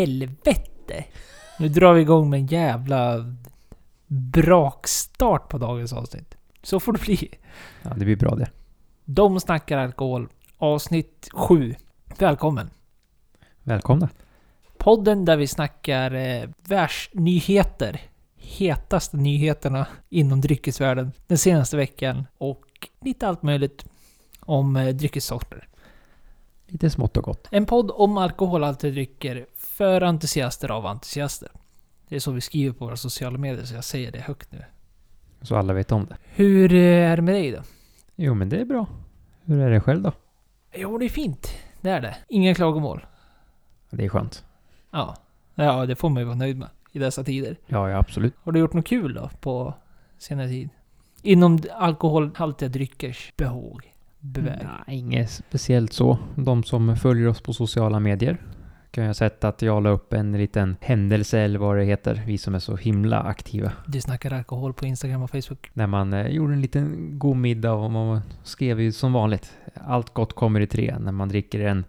helvete! Nu drar vi igång med en jävla brakstart på dagens avsnitt. Så får det bli. Ja, det blir bra det. De snackar alkohol. Avsnitt 7. Välkommen! Välkomna. Podden där vi snackar eh, världsnyheter. Hetaste nyheterna inom dryckesvärlden den senaste veckan. Och lite allt möjligt om eh, dryckessorter. Lite smått och gott. En podd om alkoholhaltiga drycker för entusiaster av entusiaster. Det är så vi skriver på våra sociala medier, så jag säger det högt nu. Så alla vet om det. Hur är det med dig då? Jo, men det är bra. Hur är det själv då? Jo, det är fint. Det är det. Inga klagomål. Det är skönt. Ja. Ja, det får man ju vara nöjd med i dessa tider. Ja, ja absolut. Har du gjort något kul då på senare tid? Inom alkoholhaltiga dryckers behåg? Beväg? Nej, inget speciellt så. De som följer oss på sociala medier kan jag ha sett att jag la upp en liten händelse eller vad det heter. Vi som är så himla aktiva. Du snackar alkohol på Instagram och Facebook. När man eh, gjorde en liten god middag och man skrev ju som vanligt. Allt gott kommer i tre. När man dricker en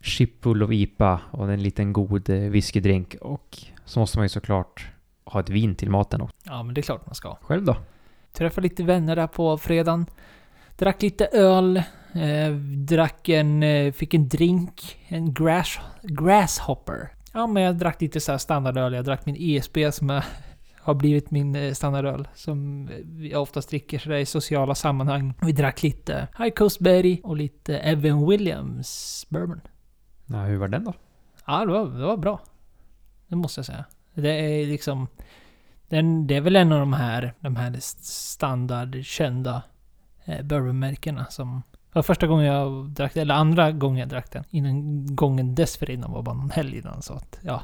chip full av IPA och en liten god eh, whiskydrink. Och så måste man ju såklart ha ett vin till maten också. Ja, men det är klart man ska. Själv då? Träffade lite vänner där på fredagen. Drack lite öl. Eh, drack en... Eh, fick en drink. En grass, grasshopper. Ja, men jag drack lite så här standardöl. Jag drack min ESB som är, har blivit min eh, standardöl. Som jag oftast dricker sådär i sociala sammanhang. Vi drack lite High Coast Berry och lite Evan Williams Bourbon. Ja, hur var den då? Ja, det var, det var bra. Det måste jag säga. Det är liksom... Den, det är väl en av de här, de här standardkända eh, bourbonmärkena som... Det var första gången jag drack eller andra gången jag drack den. Innan gången dessförinnan var bara någon helg innan så att, ja.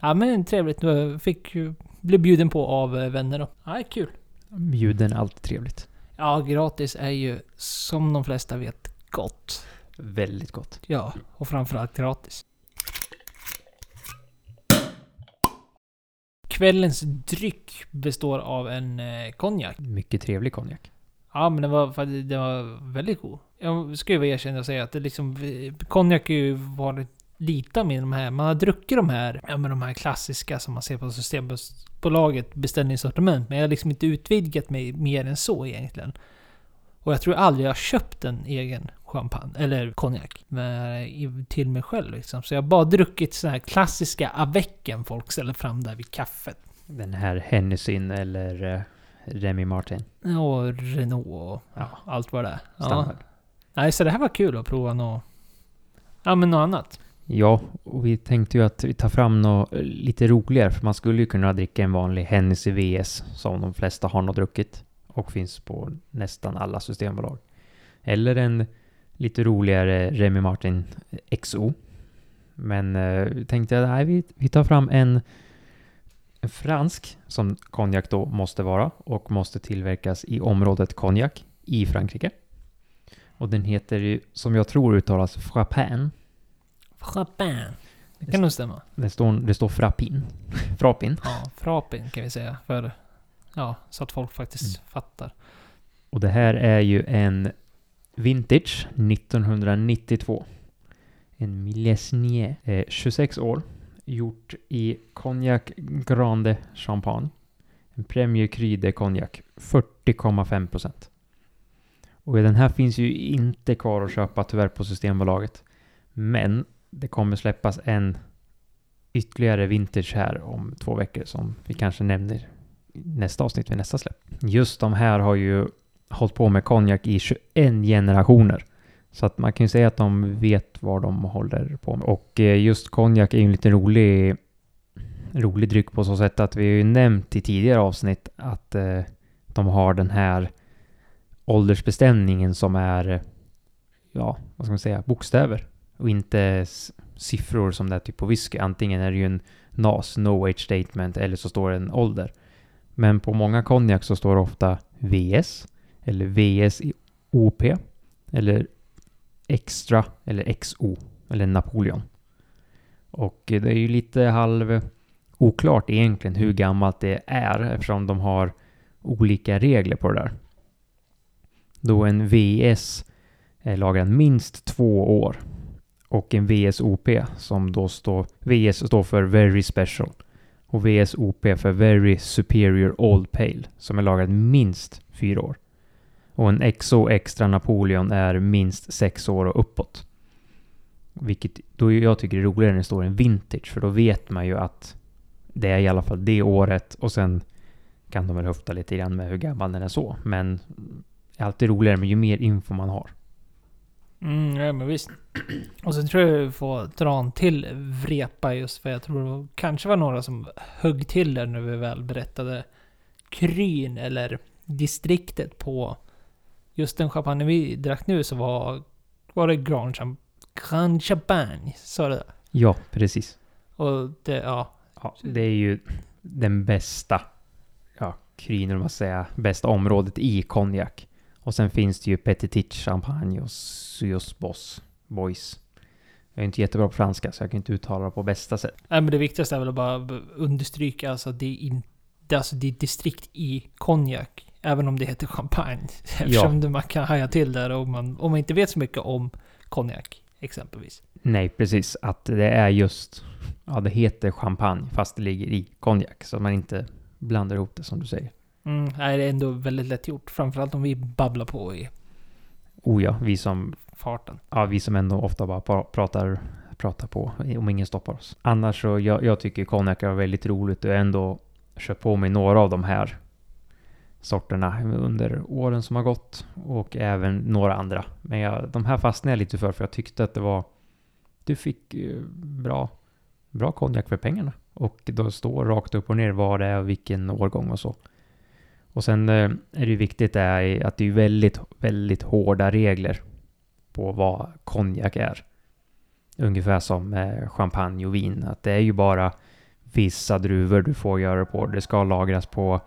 Ja men trevligt. Jag fick. Blev bjuden på av eh, vänner då. Ja, kul. Bjuden är alltid trevligt. Ja, gratis är ju som de flesta vet gott. Väldigt gott. Ja, och framförallt gratis. Kvällens dryck består av en eh, konjak. Mycket trevlig konjak. Ja, men den var, den var väldigt god. Jag ska ju erkänna och säga att det liksom... Konjak har ju varit lite med de här... Man har druckit de här, ja men de här klassiska som man ser på Systembolaget beställningssortiment. Men jag har liksom inte utvidgat mig mer än så egentligen. Och jag tror aldrig jag har köpt en egen champagne, eller konjak, till mig själv liksom. Så jag har bara druckit såna här klassiska avecken folk ställer fram där vid kaffet. Den här Hennessyn eller uh, Remy Martin. Och Renault och ja, allt vad det är. Ja. Standard. Nej, så det här var kul att prova något... Ja, men något annat. Ja, och vi tänkte ju att vi tar fram något eh, lite roligare. För man skulle ju kunna dricka en vanlig Hennessy VS som de flesta har nog druckit. Och finns på nästan alla systembolag. Eller en lite roligare Remy Martin XO. Men eh, tänkte jag, nej, vi, vi tar fram en fransk som konjak då måste vara och måste tillverkas i området konjak i Frankrike. Och den heter ju, som jag tror uttalas, Frappin. Champagne. Det kan nog stämma. Det står, det står frappin. Frappin. Ja, frapin kan vi säga. För... Ja, så att folk faktiskt fattar. Och det här är ju en Vintage 1992. En Millesnier. Eh, 26 år. Gjort i konjak Grande Champagne. En Premier Cru konjak, 40,5%. Och den här finns ju inte kvar att köpa tyvärr på Systembolaget. Men det kommer släppas en ytterligare vintage här om två veckor som vi kanske nämner i nästa avsnitt vid nästa släpp. Just de här har ju hållit på med konjak i 21 generationer. Så att man kan ju säga att de vet vad de håller på med. Och eh, just konjak är ju en lite rolig, rolig dryck på så sätt att vi har ju nämnt i tidigare avsnitt att eh, de har den här åldersbestämningen som är, ja, vad ska man säga, bokstäver. Och inte siffror som det är typ på whisky. Antingen är det ju en NAS, No Age Statement, eller så står det en ålder. Men på många konjak så står det ofta VS, eller VS i OP, eller Extra, eller XO, eller Napoleon. Och det är ju lite halv oklart egentligen hur gammalt det är eftersom de har olika regler på det där. Då en VS är lagrad minst två år och en VSOP som då står, VS står för Very Special och VSOP för Very Superior Old Pale som är lagrad minst fyra år. Och en XO Extra Napoleon är minst sex år och uppåt. Vilket då jag tycker är roligare när det står en vintage för då vet man ju att det är i alla fall det året och sen kan de väl höfta lite grann med hur gammal den är så. Men det är alltid roligare men ju mer info man har. Mm, ja men visst. Och sen tror jag vi får dra en till vrepa just för jag tror det kanske var några som högg till där när vi väl berättade kryn eller distriktet på just den champagne vi drack nu så var, var det Grand, Cham Grand Champagne. Sa det? Ja, precis. Och det, ja. Ja, det är ju den bästa, ja, kryn, man säga, bästa området i konjak. Och sen finns det ju Petit Champagne och Suos Boss Boys. Jag är inte jättebra på franska så jag kan inte uttala det på bästa sätt. Nej men det viktigaste är väl att bara understryka alltså att det är inte, alltså det är distrikt i konjak. Även om det heter champagne. Eftersom ja. man kan haja till där om man, om man inte vet så mycket om konjak exempelvis. Nej, precis. Att det är just, ja det heter champagne fast det ligger i konjak. Så man inte blandar ihop det som du säger. Mm, nej, det är ändå väldigt lätt gjort. Framförallt om vi babblar på i Oh ja, vi som... Farten. Ja, vi som ändå ofta bara pratar, pratar på om ingen stoppar oss. Annars så, jag, jag tycker konjak är väldigt roligt och ändå köpt på mig några av de här sorterna under åren som har gått och även några andra. Men jag, de här fastnade jag lite för för jag tyckte att det var... Du fick bra, bra konjak för pengarna. Och då står rakt upp och ner vad det är och vilken årgång och så. Och sen eh, är det ju viktigt är att det är väldigt, väldigt hårda regler på vad konjak är. Ungefär som eh, champagne och vin. Att det är ju bara vissa druvor du får göra på. Det ska lagras på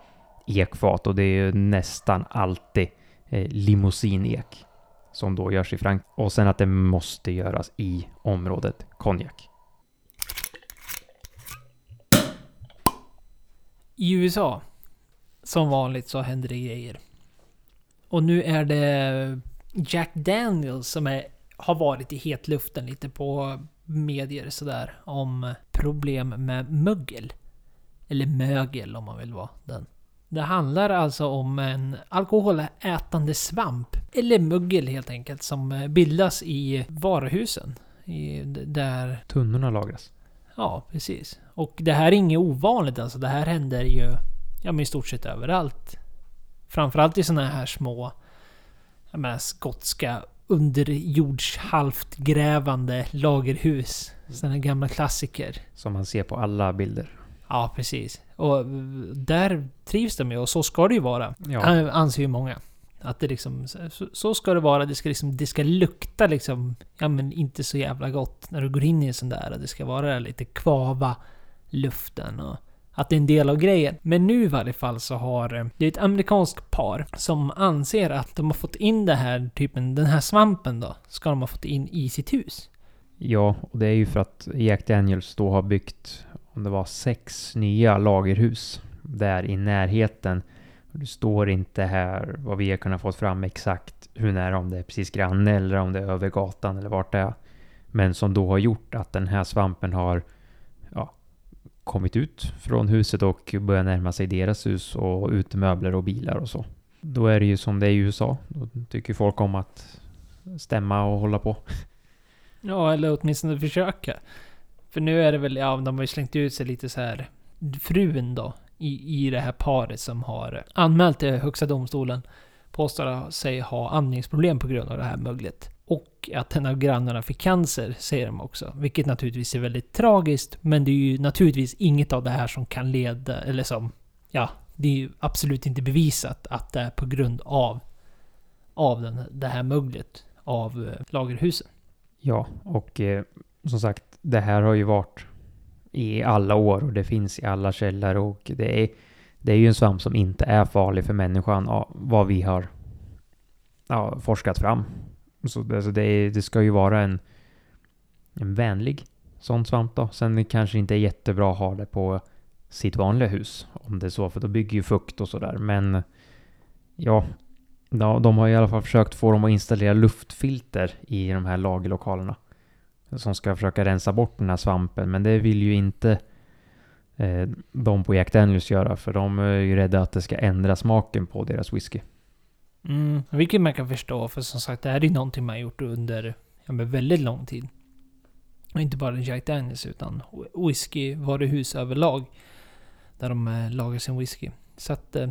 ekfat och det är ju nästan alltid eh, limousinek som då görs i Frankrike. Och sen att det måste göras i området konjak. I USA som vanligt så händer det grejer. Och nu är det Jack Daniels som är, har varit i hetluften lite på medier sådär om problem med mögel. Eller mögel om man vill vara den. Det handlar alltså om en alkoholätande svamp, eller mögel helt enkelt, som bildas i varuhusen. I, där... Tunnorna lagras. Ja, precis. Och det här är inget ovanligt alltså. Det här händer ju ja, men i stort sett överallt. Framförallt i sådana här små, jag menar, skotska underjords halvt grävande lagerhus. Sådana gamla klassiker. Som man ser på alla bilder. Ja, precis. Och där trivs de ju och så ska det ju vara. Ja. Anser ju många. Att det liksom, så, ska det vara. Det ska liksom, det ska lukta liksom, ja men inte så jävla gott när du går in i en sån där. Det ska vara lite kvava luften och att det är en del av grejen. Men nu i varje fall så har eh, det är ett amerikanskt par som anser att de har fått in det här typen, den här svampen då, ska de ha fått in i sitt hus. Ja, och det är ju för att Jack Daniels då har byggt, om det var sex nya lagerhus där i närheten. Det står inte här vad vi har kunnat få fram exakt hur nära, om det är precis granne eller om det är över gatan eller vart det är. Men som då har gjort att den här svampen har kommit ut från huset och börjat närma sig deras hus och utemöbler och bilar och så. Då är det ju som det är i USA. Då tycker folk om att stämma och hålla på. Ja, eller åtminstone försöka. För nu är det väl, ja, de har ju slängt ut sig lite så här. Frun då, i, i det här paret som har anmält till Högsta domstolen. Påstår sig ha andningsproblem på grund av det här möglet. Och att en av grannarna fick cancer, säger de också. Vilket naturligtvis är väldigt tragiskt, men det är ju naturligtvis inget av det här som kan leda, eller som... Ja, det är ju absolut inte bevisat att det är på grund av, av den, det här möglet av eh, lagerhusen. Ja, och eh, som sagt, det här har ju varit i alla år och det finns i alla källor och det är, det är ju en svamp som inte är farlig för människan, vad vi har ja, forskat fram. Så alltså det, det ska ju vara en, en vänlig sån svamp då. Sen det kanske inte är jättebra att ha det på sitt vanliga hus. Om det är så, för då bygger ju fukt och sådär. Men ja, de har i alla fall försökt få dem att installera luftfilter i de här lagerlokalerna som ska försöka rensa bort den här svampen. Men det vill ju inte eh, de på Jack Daniels göra, för de är ju rädda att det ska ändra smaken på deras whisky. Mm, vilket man kan förstå, för som sagt det här är ju någonting man har gjort under ja, men väldigt lång tid. Och inte bara Jack Daniels utan whiskyvaruhus överlag. Där de eh, lagar sin whisky. Så att eh,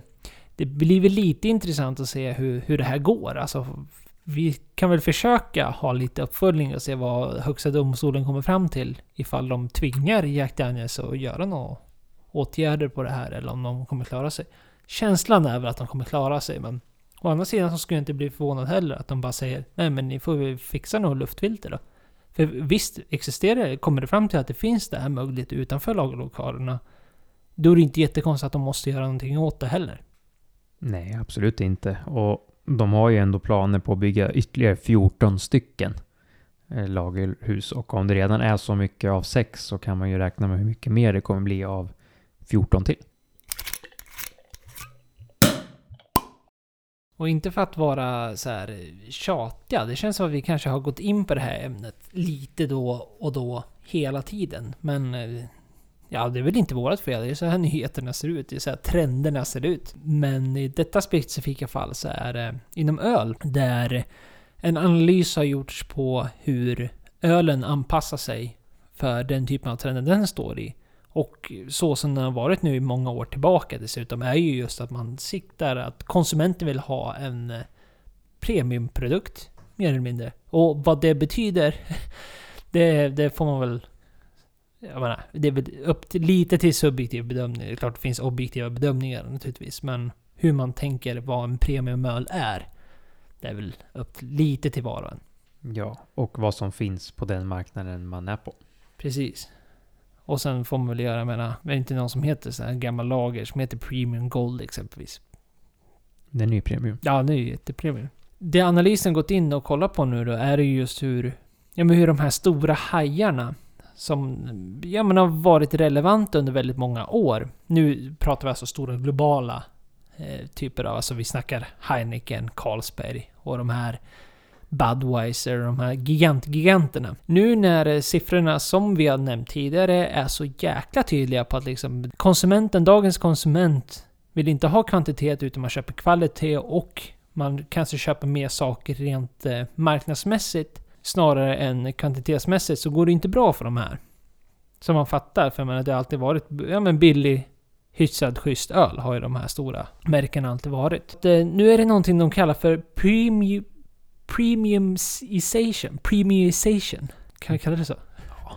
det blir väl lite intressant att se hur, hur det här går. Alltså, vi kan väl försöka ha lite uppföljning och se vad Högsta domstolen kommer fram till. Ifall de tvingar Jack Daniels att göra några åtgärder på det här eller om de kommer klara sig. Känslan är väl att de kommer klara sig men Å andra sidan så skulle jag inte bli förvånad heller att de bara säger Nej men ni får väl fixa något luftfilter då. För visst existerar det, kommer det fram till att det finns det här möjligt utanför lagerlokalerna. Då är det inte jättekonstigt att de måste göra någonting åt det heller. Nej, absolut inte. Och de har ju ändå planer på att bygga ytterligare 14 stycken eh, lagerhus. Och om det redan är så mycket av sex så kan man ju räkna med hur mycket mer det kommer bli av 14 till. Och inte för att vara så här tjatiga. Det känns som att vi kanske har gått in på det här ämnet lite då och då hela tiden. Men eh, ja, det är väl inte vårat fel. Det är så här nyheterna ser ut. Det är så här trenderna ser ut. Men i detta specifika fall så är det inom öl där en analys har gjorts på hur ölen anpassar sig för den typen av trender den står i. Och så som den har varit nu i många år tillbaka dessutom är ju just att man siktar att konsumenten vill ha en eh, premiumprodukt. Mer eller mindre. Och vad det betyder, det, det får man väl... Jag menar, det är upp till, lite till subjektiv bedömning. Det är klart det finns objektiva bedömningar naturligtvis. Men hur man tänker vad en premiumöl är. Det är väl upp till, lite till var och en. Ja, och vad som finns på den marknaden man är på. Precis. Och sen får man väl göra, jag menar, det är inte någon som heter så här gammal lager som heter Premium Gold exempelvis. Den är ju premium. Ja, det är ju jättepremium. Det analysen gått in och kollat på nu då är ju just hur, ja men hur de här stora hajarna som ja, men har varit relevanta under väldigt många år. Nu pratar vi alltså stora globala eh, typer av, alltså vi snackar Heineken, Carlsberg och de här Budweiser, de här gigantgiganterna. Nu när eh, siffrorna som vi har nämnt tidigare är så jäkla tydliga på att liksom konsumenten, dagens konsument, vill inte ha kvantitet utan man köper kvalitet och man kanske köper mer saker rent eh, marknadsmässigt snarare än kvantitetsmässigt så går det inte bra för de här. Som man fattar, för jag menar, det har alltid varit ja, men billig hyfsad schysst öl har ju de här stora märkena alltid varit. Det, nu är det någonting de kallar för premium, premiumization. Premiumization. Kan vi kalla det så?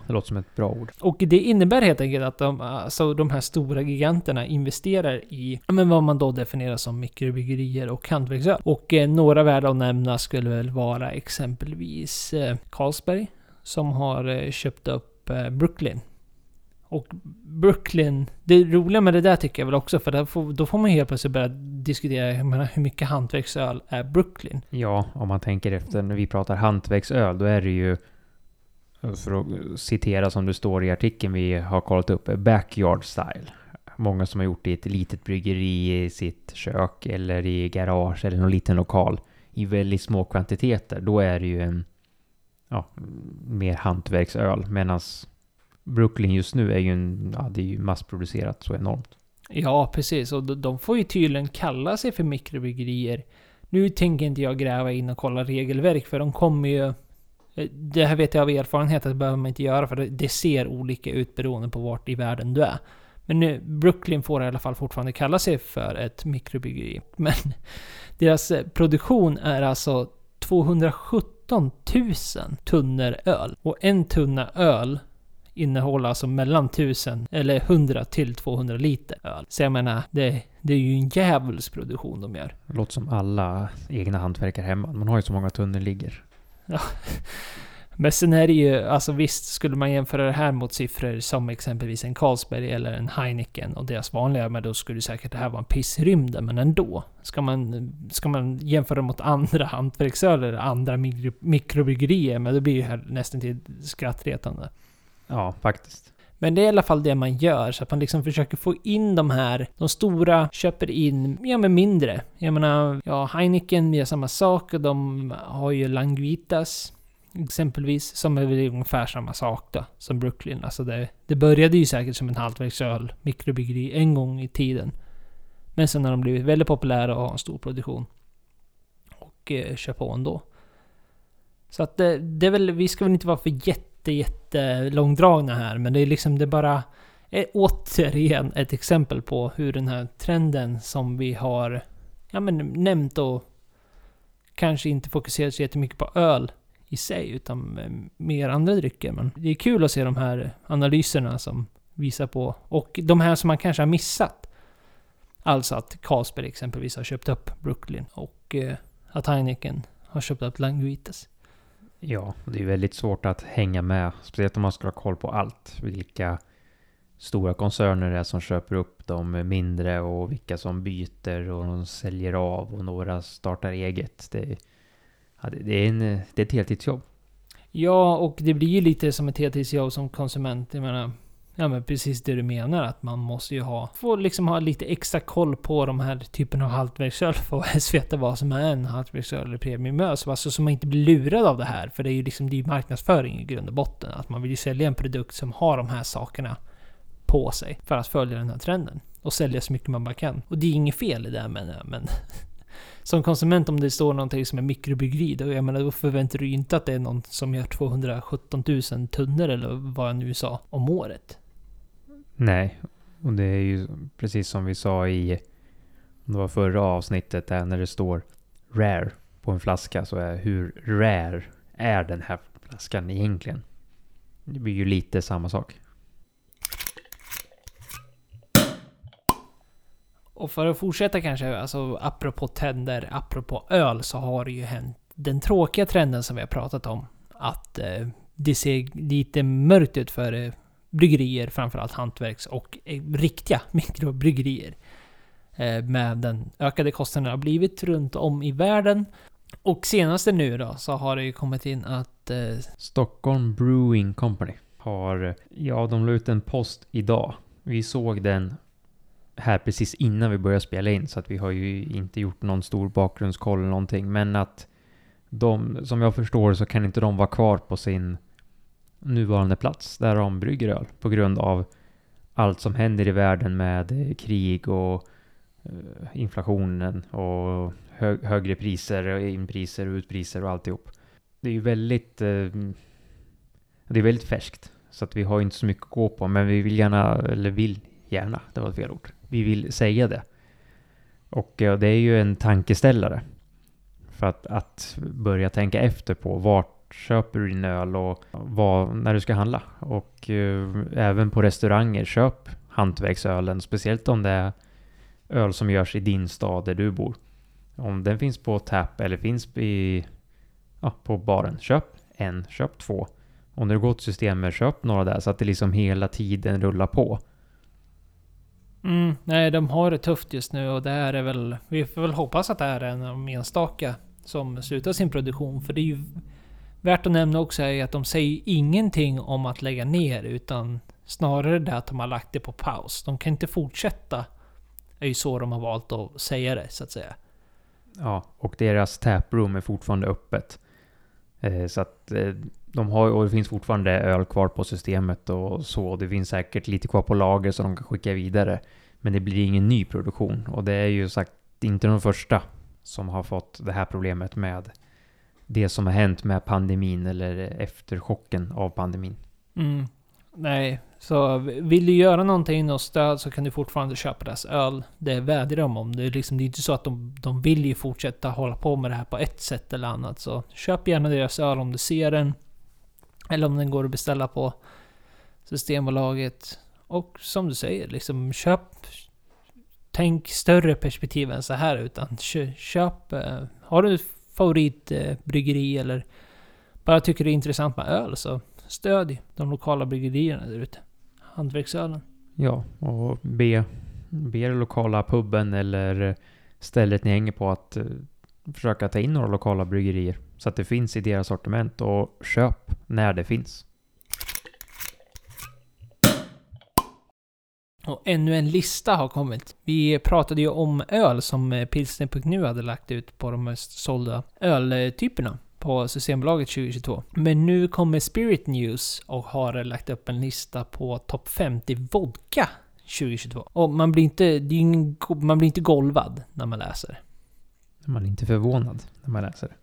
Det låter som ett bra ord. Och det innebär helt enkelt att de, alltså de här stora giganterna investerar i men vad man då definierar som mikrobryggerier och hantverksöl. Och eh, några värda att nämna skulle väl vara exempelvis eh, Carlsberg som har eh, köpt upp eh, Brooklyn och Brooklyn, det roliga med det där tycker jag väl också, för får, då får man helt plötsligt börja diskutera menar, hur mycket hantverksöl är Brooklyn? Ja, om man tänker efter när vi pratar hantverksöl, då är det ju, för att citera som det står i artikeln vi har kollat upp, backyard style. Många som har gjort det i ett litet bryggeri i sitt kök eller i garage eller någon liten lokal i väldigt små kvantiteter. Då är det ju en ja, mer hantverksöl. Medan Brooklyn just nu är ju en, ja, det är ju massproducerat så enormt. Ja, precis. Och de får ju tydligen kalla sig för mikrobryggerier. Nu tänker inte jag gräva in och kolla regelverk, för de kommer ju... Det här vet jag av erfarenhet att det behöver man inte göra, för det ser olika ut beroende på vart i världen du är. Men nu, Brooklyn får i alla fall fortfarande kalla sig för ett mikrobryggeri. Men deras eh, produktion är alltså 217 000 tunnor öl. Och en tunna öl innehåller alltså mellan 1000 eller 100 till 200 liter öl. Så jag menar, det, det är ju en djävulsk produktion de gör. Det låter som alla egna hantverkare hemma. Man har ju så många tunnor ligger. Ja. Men sen är det ju, alltså visst, skulle man jämföra det här mot siffror som exempelvis en Carlsberg eller en Heineken och deras vanliga, men då skulle säkert det här vara en pissrymden, men ändå. Ska man, ska man jämföra mot andra hantverksöl eller andra mikro, mikrobryggerier, men det blir ju här nästan till skrattretande. Ja, faktiskt. Men det är i alla fall det man gör, så att man liksom försöker få in de här, de stora köper in, ja men mindre. Jag menar, ja Heineken gör samma sak och de har ju Languitas. Exempelvis, som är väl ungefär samma sak då, som Brooklyn. Alltså det, det började ju säkert som en hantverksöl, mikrobryggeri, en gång i tiden. Men sen har de blivit väldigt populära och har en stor produktion. Och eh, kör på ändå. Så att det, det är väl, vi ska väl inte vara för jätte, jätte långdragna här, men det är liksom, det bara är återigen ett exempel på hur den här trenden som vi har ja, men, nämnt och kanske inte fokuserat så jättemycket på öl i sig, utan eh, mer andra drycker. Men det är kul att se de här analyserna som visar på, och de här som man kanske har missat. Alltså att Carlsberg exempelvis har köpt upp Brooklyn och eh, att Heineken har köpt upp Languitas. Ja, det är väldigt svårt att hänga med, speciellt om man ska ha koll på allt. Vilka stora koncerner det är som köper upp de mindre och vilka som byter och de säljer av och några startar eget. Det, ja, det, är, en, det är ett heltidsjobb. Ja, och det blir ju lite som ett heltidsjobb som konsument. Jag menar, ja men precis det du menar. Att man måste ju ha, få liksom ha lite extra koll på de här typen av hantverksöl för att ens veta vad som är en hantverksöl eller premiumös, Alltså så man inte blir lurad av det här. För det är ju liksom, det är marknadsföring i grund och botten. Att man vill ju sälja en produkt som har de här sakerna på sig för att följa den här trenden. Och sälja så mycket man bara kan. Och det är inget fel i det menar jag, men som konsument om det står någonting som är mikrobryggeri, då, jag menar, då förväntar du ju inte att det är någon som gör 217 000 tunnor eller vad jag nu sa om året. Nej, och det är ju precis som vi sa i det var förra avsnittet där när det står rare på en flaska så är hur rare är den här flaskan egentligen? Det blir ju lite samma sak. Och för att fortsätta kanske, alltså apropå tänder, apropå öl, så har det ju hänt den tråkiga trenden som vi har pratat om. Att eh, det ser lite mörkt ut för eh, bryggerier, framförallt hantverks och eh, riktiga mikrobryggerier. Eh, med den ökade kostnaden har blivit runt om i världen. Och senaste nu då så har det ju kommit in att... Eh, Stockholm Brewing Company har... Ja, de la ut en post idag. Vi såg den här precis innan vi började spela in så att vi har ju inte gjort någon stor bakgrundskoll eller någonting. Men att de, som jag förstår så kan inte de vara kvar på sin nuvarande plats där de brygger öl på grund av allt som händer i världen med krig och eh, inflationen och hö högre priser, inpriser och utpriser och alltihop. Det är ju väldigt, eh, det är väldigt färskt så att vi har inte så mycket att gå på men vi vill gärna, eller vill gärna, det var fel ord vi vill säga det. Och eh, det är ju en tankeställare. För att, att börja tänka efter på vart köper du din öl och vad, när du ska handla. Och eh, även på restauranger, köp hantverksölen. Speciellt om det är öl som görs i din stad där du bor. Om den finns på tap eller finns i, ja, på baren, köp en, köp två. Om du går till systemet, köp några där så att det liksom hela tiden rullar på. Mm, nej, de har det tufft just nu och det här är väl... Vi får väl hoppas att det här är en av de enstaka som slutar sin produktion. För det är ju värt att nämna också är att de säger ingenting om att lägga ner utan snarare det att de har lagt det på paus. De kan inte fortsätta. Det är ju så de har valt att säga det så att säga. Ja, och deras taproom är fortfarande öppet. Eh, så att eh, de har, och det finns fortfarande öl kvar på systemet och så. Det finns säkert lite kvar på lager som de kan skicka vidare. Men det blir ingen ny produktion och det är ju sagt inte de första som har fått det här problemet med det som har hänt med pandemin eller efterchocken av pandemin. Mm. Nej, så vill du göra någonting och stöd så kan du fortfarande köpa deras öl. Det vädjar de om. Det är liksom det är inte så att de, de vill ju fortsätta hålla på med det här på ett sätt eller annat. Så köp gärna deras öl om du ser den. Eller om den går att beställa på Systembolaget. Och som du säger, liksom köp... Tänk större perspektiv än så här utan köp... Eh, har du favoritbryggeri eller bara tycker det är intressant med öl så stödj de lokala bryggerierna där ute. Hantverksölen. Ja, och be, be lokala puben eller stället ni hänger på att eh, försöka ta in några lokala bryggerier. Så att det finns i deras sortiment och köp när det finns. Och ännu en lista har kommit. Vi pratade ju om öl som pilsner.nu hade lagt ut på de mest sålda öltyperna. på Systembolaget 2022. Men nu kommer Spirit News och har lagt upp en lista på topp 50 vodka 2022. Och man blir inte, man blir inte golvad när man läser. Man är inte förvånad när man läser.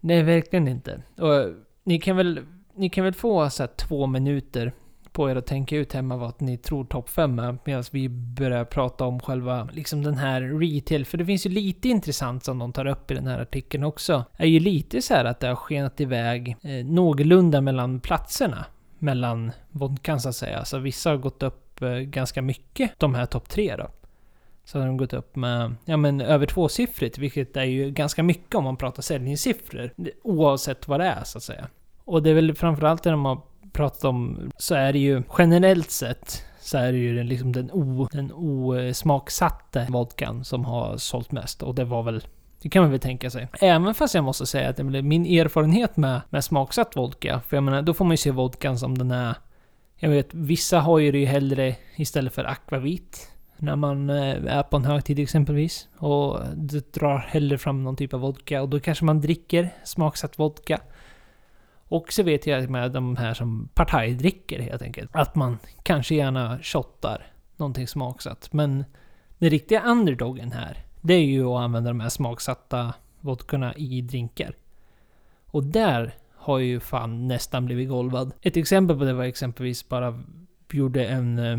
Nej, verkligen inte. Och ni kan väl, ni kan väl få så här två minuter på er att tänka ut hemma vad ni tror topp 5 är medan vi börjar prata om själva liksom den här retail. För det finns ju lite intressant som de tar upp i den här artikeln också. är ju lite så här att det har skenat iväg eh, någorlunda mellan platserna. Mellan vodkan så att säga. Så vissa har gått upp eh, ganska mycket, de här topp 3 då. Så har de gått upp med, ja men över tvåsiffrigt, vilket är ju ganska mycket om man pratar säljningssiffror. Oavsett vad det är så att säga. Och det är väl framförallt det de har pratat om, så är det ju generellt sett så är det ju den, liksom den, o, den osmaksatte vodkan som har sålt mest. Och det var väl det kan man väl tänka sig. Även fast jag måste säga att min erfarenhet med, med smaksatt vodka, för jag menar, då får man ju se vodkan som den är. Jag vet, vissa har ju det ju hellre istället för akvavit. När man eh, är på en högtid exempelvis. Och det drar hellre fram någon typ av vodka. Och då kanske man dricker smaksatt vodka. Och så vet jag med de här som partajdricker helt enkelt. Att man kanske gärna shottar någonting smaksatt. Men den riktiga underdogen här, det är ju att använda de här smaksatta vodkorna i drinkar. Och där har ju fan nästan blivit golvad. Ett exempel på det var exempelvis bara gjorde en, eh,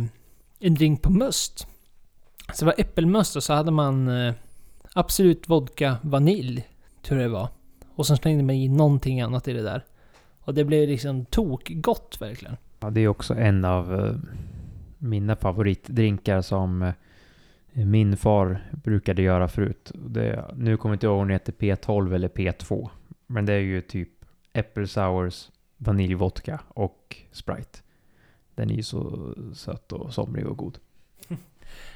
en drink på must. Så det var äppelmust och så hade man eh, Absolut Vodka Vanilj, tror jag det var. Och sen slängde man i någonting annat i det där. Och det blev liksom tokgott verkligen. Ja, det är också en av uh, mina favoritdrinkar som uh, min far brukade göra förut. Det, nu kommer jag inte ihåg om det heter P12 eller P2. Men det är ju typ Apple Sours, vaniljvodka och Sprite. Den är ju så söt och somrig och god.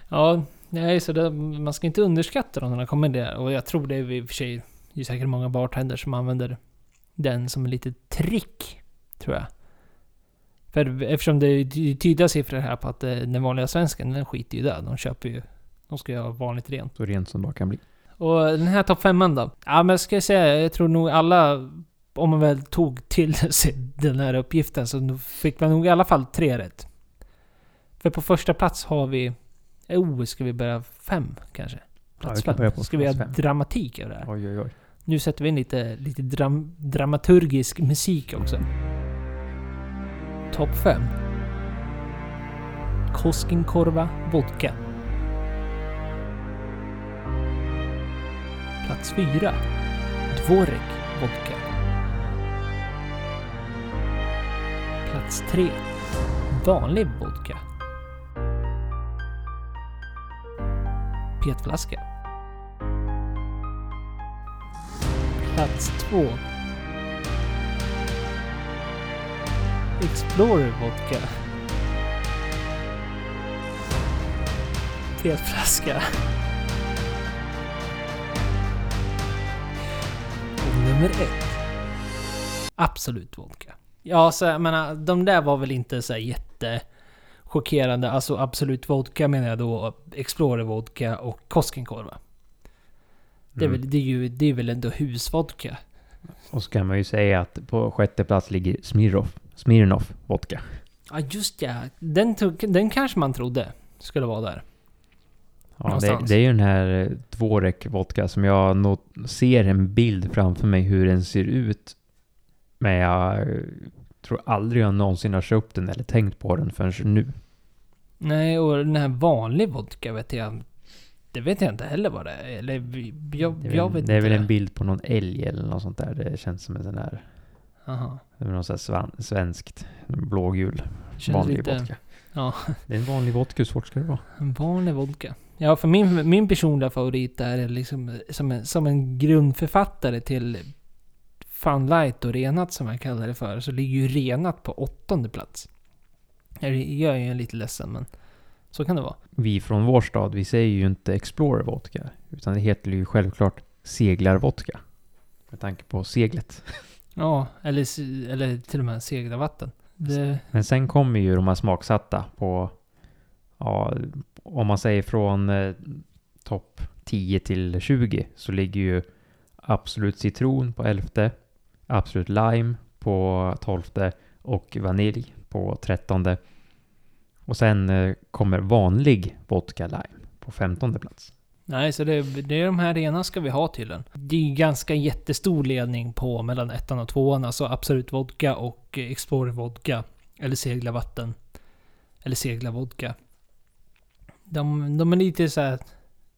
ja, nej, så det, man ska inte underskatta dem när de kommer där. Och jag tror det är i och för sig, det är säkert många bartenders som använder den som ett litet trick, tror jag. För eftersom det är tydliga siffror här på att eh, den vanliga svensken, den skiter ju där. De köper ju... De ska ju ha vanligt rent. Så rent som det bara kan bli. Och den här topp femman då? Ja men ska jag säga, jag tror nog alla... Om man väl tog till sig den här uppgiften så fick man nog i alla fall tre rätt. För på första plats har vi... Oh, ska vi börja fem kanske? Plats ja, fem. Ska vi ha dramatik över det här? Oj, oj, oj. Nu sätter vi in lite, lite dram, dramaturgisk musik också. Topp 5. Koskenkorva Vodka. Plats 4. Dvorek Vodka. Plats 3. Vanlig vodka. Petflaska. Plats 2. Explorer Vodka. Petflaska. Och nummer ett. Absolut vodka. Ja, så jag menar, de där var väl inte så jätte chockerande. Alltså Absolut Vodka menar jag då Explorer Vodka och Koskenkorva. Det är, mm. väl, det, är ju, det är väl ändå husvodka. Och så kan man ju säga att på sjätte plats ligger Smirnoff, Smirnoff vodka. Ja, just ja. Den, tog, den kanske man trodde skulle vara där. Ja, det, det, är ju den här Dvorek vodka som jag nog ser en bild framför mig hur den ser ut. Men jag tror aldrig jag någonsin har köpt den eller tänkt på den förrän nu. Nej, och den här vanlig vodka vet jag det vet jag inte heller vad det är. Eller jag, det är, jag vet det är väl en bild på någon älg eller något sånt där. Det känns som en sån här... Aha. Det är något sånt svan, svenskt. Blågul. vanlig lite, vodka. Ja. Det är en vanlig vodka. Hur svårt ska det vara? En vanlig vodka. Ja, för min, min personliga favorit är liksom som en, som en grundförfattare till Fun Light och Renat som jag kallar det för. Så ligger ju Renat på åttonde plats. Jag är ju lite ledsen men... Så kan det vara. Vi från vår stad, vi säger ju inte Explorer vodka. Utan det heter ju självklart seglarvodka. Med tanke på seglet. Ja, eller, eller till och med seglarvatten. Det... Men sen kommer ju de här smaksatta på, ja, om man säger från eh, topp 10 till 20 så ligger ju Absolut Citron på 11. Absolut Lime på 12 och vanilj på 13. Och sen eh, kommer vanlig vodka lime på 15 plats. Nej, så det, det är de här rena ska vi ha tydligen. Det är ju ganska jättestor ledning på mellan ettan och tvåan. Alltså Absolut Vodka och Explorer Vodka. Eller Segla Vatten. Eller Segla Vodka. De, de är lite så här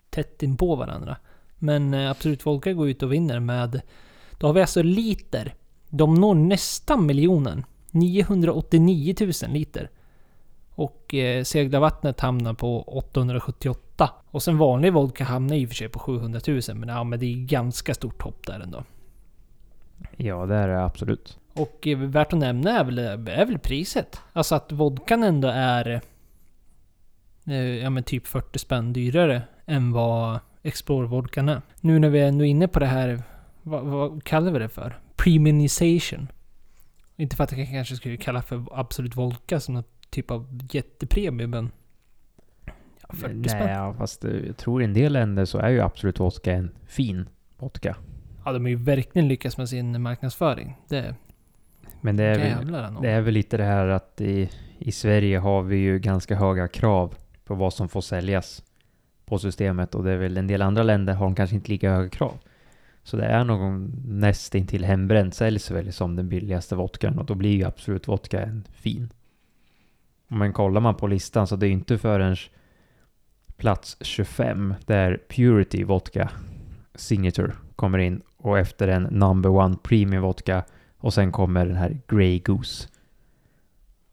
tätt in på varandra. Men eh, Absolut Vodka går ut och vinner med... Då har vi alltså liter. De når nästan miljonen. 989 000 liter. Och eh, Segla Vattnet hamnar på 878. Och sen vanlig vodka hamnar i och för sig på 700 000. Men, ja, men det är ganska stort hopp där ändå. Ja, det är det absolut. Och eh, värt att nämna är väl, är väl priset. Alltså att vodkan ändå är... Eh, ja men typ 40 spänn dyrare än vad Explorer-vodkan är. Nu när vi är ändå inne på det här... Vad, vad kallar vi det för? Premiumization. Inte för att jag kanske skulle kalla för Absolut Vodka som något typ av jättepremie, men... Ja, 40 Nej, spänn. ja, fast eh, jag tror i en del länder så är ju Absolut vodka en fin vodka. Ja, de har ju verkligen lyckats med sin marknadsföring. Det Men det är, väl, det är väl lite det här att i, i Sverige har vi ju ganska höga krav på vad som får säljas på systemet och det är väl en del andra länder har de kanske inte lika höga krav. Så det är någon nästintill hembränt säljs väl som den billigaste vodkan och då blir ju Absolut vodka en fin. Men kollar man på listan så det är inte förrän plats 25 där Purity Vodka Signature kommer in och efter en number one premium vodka och sen kommer den här Grey Goose.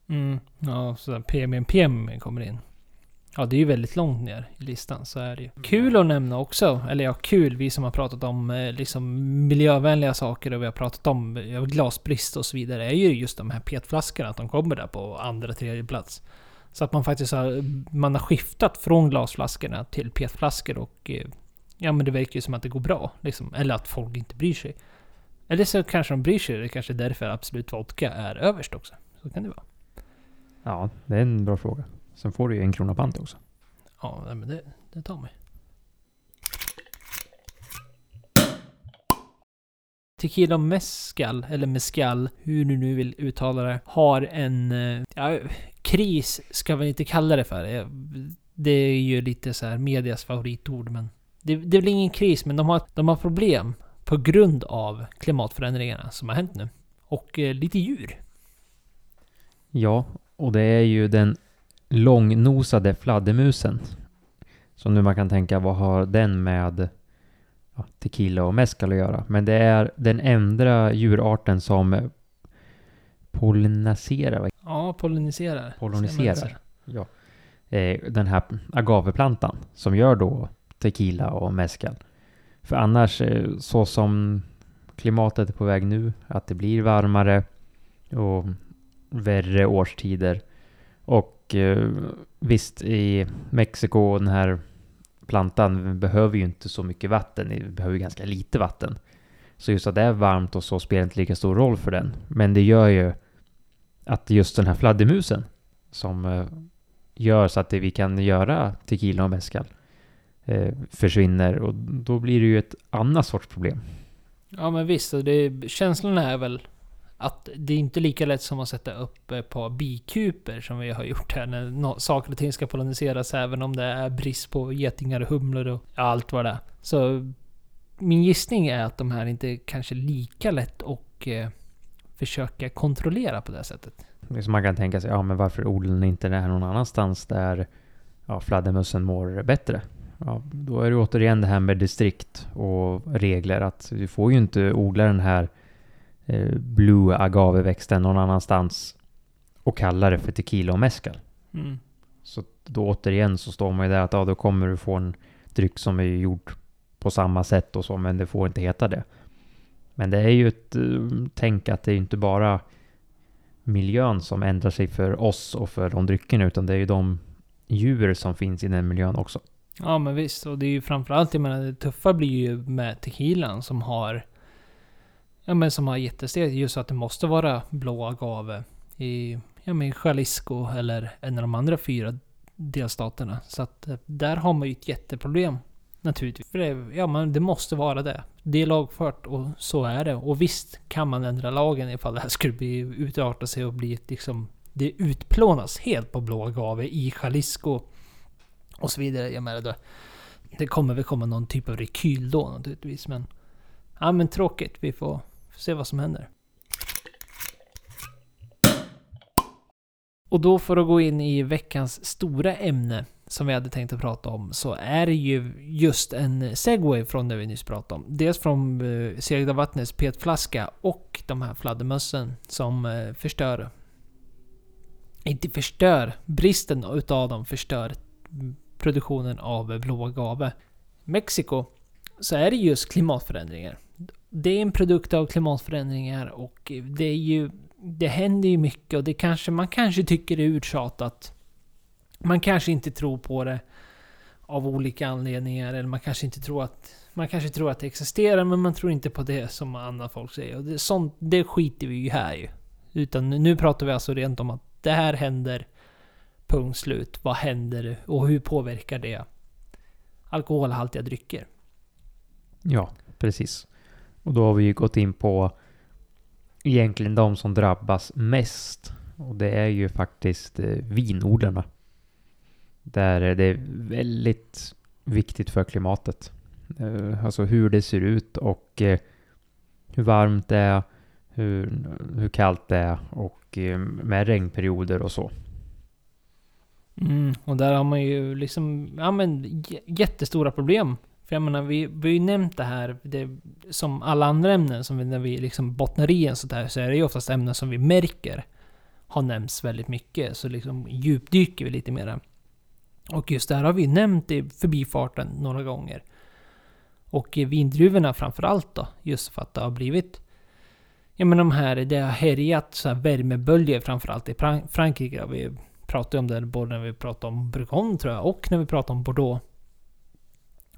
Mm, ja, så där premium PM kommer in. Ja, det är ju väldigt långt ner i listan, så är det ju. Kul att nämna också, eller ja, kul, vi som har pratat om eh, liksom miljövänliga saker och vi har pratat om eh, glasbrist och så vidare, är ju just de här petflaskorna, att de kommer där på andra, tredje plats. Så att man faktiskt har, man har skiftat från glasflaskorna till petflaskor och eh, ja, men det verkar ju som att det går bra, liksom. Eller att folk inte bryr sig. Eller så kanske de bryr sig, det är kanske är därför Absolut Vodka är överst också. Så kan det vara. Ja, det är en bra fråga. Sen får du ju en krona pant också. Ja, nej, men det, det tar mig. Tequila Mescal, eller Mescal, hur du nu vill uttala det, har en... eh, Ja, kris ska vi inte kalla det för. Eh, Det är ju lite så här medias favoritord, men... Det, det är väl ingen kris, men de har, de har problem på grund av klimatförändringarna som har hänt nu. Och eh, lite djur. Ja, och det är ju den långnosade fladdermusen. Så nu man kan tänka, vad har den med ja, tequila och mezcal att göra? Men det är den enda djurarten som polliniserar, Ja, polliniserar. Polliniserar. Ja. Eh, den här agaveplantan som gör då tequila och mezcal. För annars, eh, så som klimatet är på väg nu, att det blir varmare och värre årstider. Och eh, visst, i Mexiko, den här plantan behöver ju inte så mycket vatten, den behöver ju ganska lite vatten. Så just att det är varmt och så spelar inte lika stor roll för den. Men det gör ju att just den här fladdermusen som eh, gör så att det vi kan göra tequila och mezcal eh, försvinner och då blir det ju ett annat sorts problem. Ja men visst, det, känslan är väl att det är inte lika lätt som att sätta upp ett par bikuper som vi har gjort här när no, saker och ting ska poloniseras även om det är brist på getingar och humlor och allt vad det är. Så min gissning är att de här inte är kanske lika lätt att eh, försöka kontrollera på det sättet. Det är man kan tänka sig, ja men varför odlar ni inte det här någon annanstans där ja, fladdermössen mår bättre? Ja, då är det återigen det här med distrikt och regler att du får ju inte odla den här blue agaveväxten någon annanstans och kalla det för tequila och mezcal. Mm. Så då återigen så står man ju där att ja, då kommer du få en dryck som är gjord på samma sätt och så, men det får inte heta det. Men det är ju ett uh, tänk att det är inte bara miljön som ändrar sig för oss och för de dryckerna, utan det är ju de djur som finns i den miljön också. Ja men visst, och det är ju framförallt, jag menar det tuffa blir ju med tequilan som har Ja men som har jättesteg just att det måste vara blå agave i ja, men Jalisco eller en av de andra fyra delstaterna. Så att eh, där har man ju ett jätteproblem. Naturligtvis. För det, ja, men det måste vara det. Det är lagfört och så är det. Och visst kan man ändra lagen ifall det här skulle bli utarta sig och bli ett liksom... Det utplånas helt på blå agave i Jalisco. Och så vidare. Jag menar det, det kommer väl komma någon typ av rekyl då naturligtvis. Men... Ja men tråkigt. Vi får se vad som händer. Och då för att gå in i veckans stora ämne som vi hade tänkt att prata om så är det ju just en segway från det vi nyss pratade om. Dels från eh, Segda Vattnets petflaska och de här fladdermössen som eh, förstör. Inte förstör, bristen utav dem förstör produktionen av blå agave. Mexiko så är det just klimatförändringar. Det är en produkt av klimatförändringar och det är ju... Det händer ju mycket och det kanske, man kanske tycker det är uttjatat man kanske inte tror på det av olika anledningar. Eller man kanske inte tror att... Man kanske tror att det existerar men man tror inte på det som andra folk säger. Och det, sånt, det skiter vi ju här ju. Utan nu pratar vi alltså rent om att det här händer. Punkt slut. Vad händer och hur påverkar det alkoholhaltiga drycker? Ja, precis. Och då har vi ju gått in på egentligen de som drabbas mest. Och det är ju faktiskt eh, vinodlarna. Där det är väldigt viktigt för klimatet. Eh, alltså hur det ser ut och eh, hur varmt det är, hur, hur kallt det är och med regnperioder och så. Mm, och där har man ju liksom, ja men jättestora problem. För jag menar, vi, vi har ju nämnt det här, det, som alla andra ämnen, som vi, när vi liksom bottnar i en sådär, så är det ju oftast ämnen som vi märker har nämnts väldigt mycket. Så liksom djupdyker vi lite mera. Och just det här har vi nämnt i förbifarten några gånger. Och vindruvorna framförallt då, just för att det har blivit... Ja men de här, det har härjat så här värmeböljor framförallt i Frankrike. Vi pratade om det både när vi pratade om Bourgogne tror jag, och när vi pratade om Bordeaux.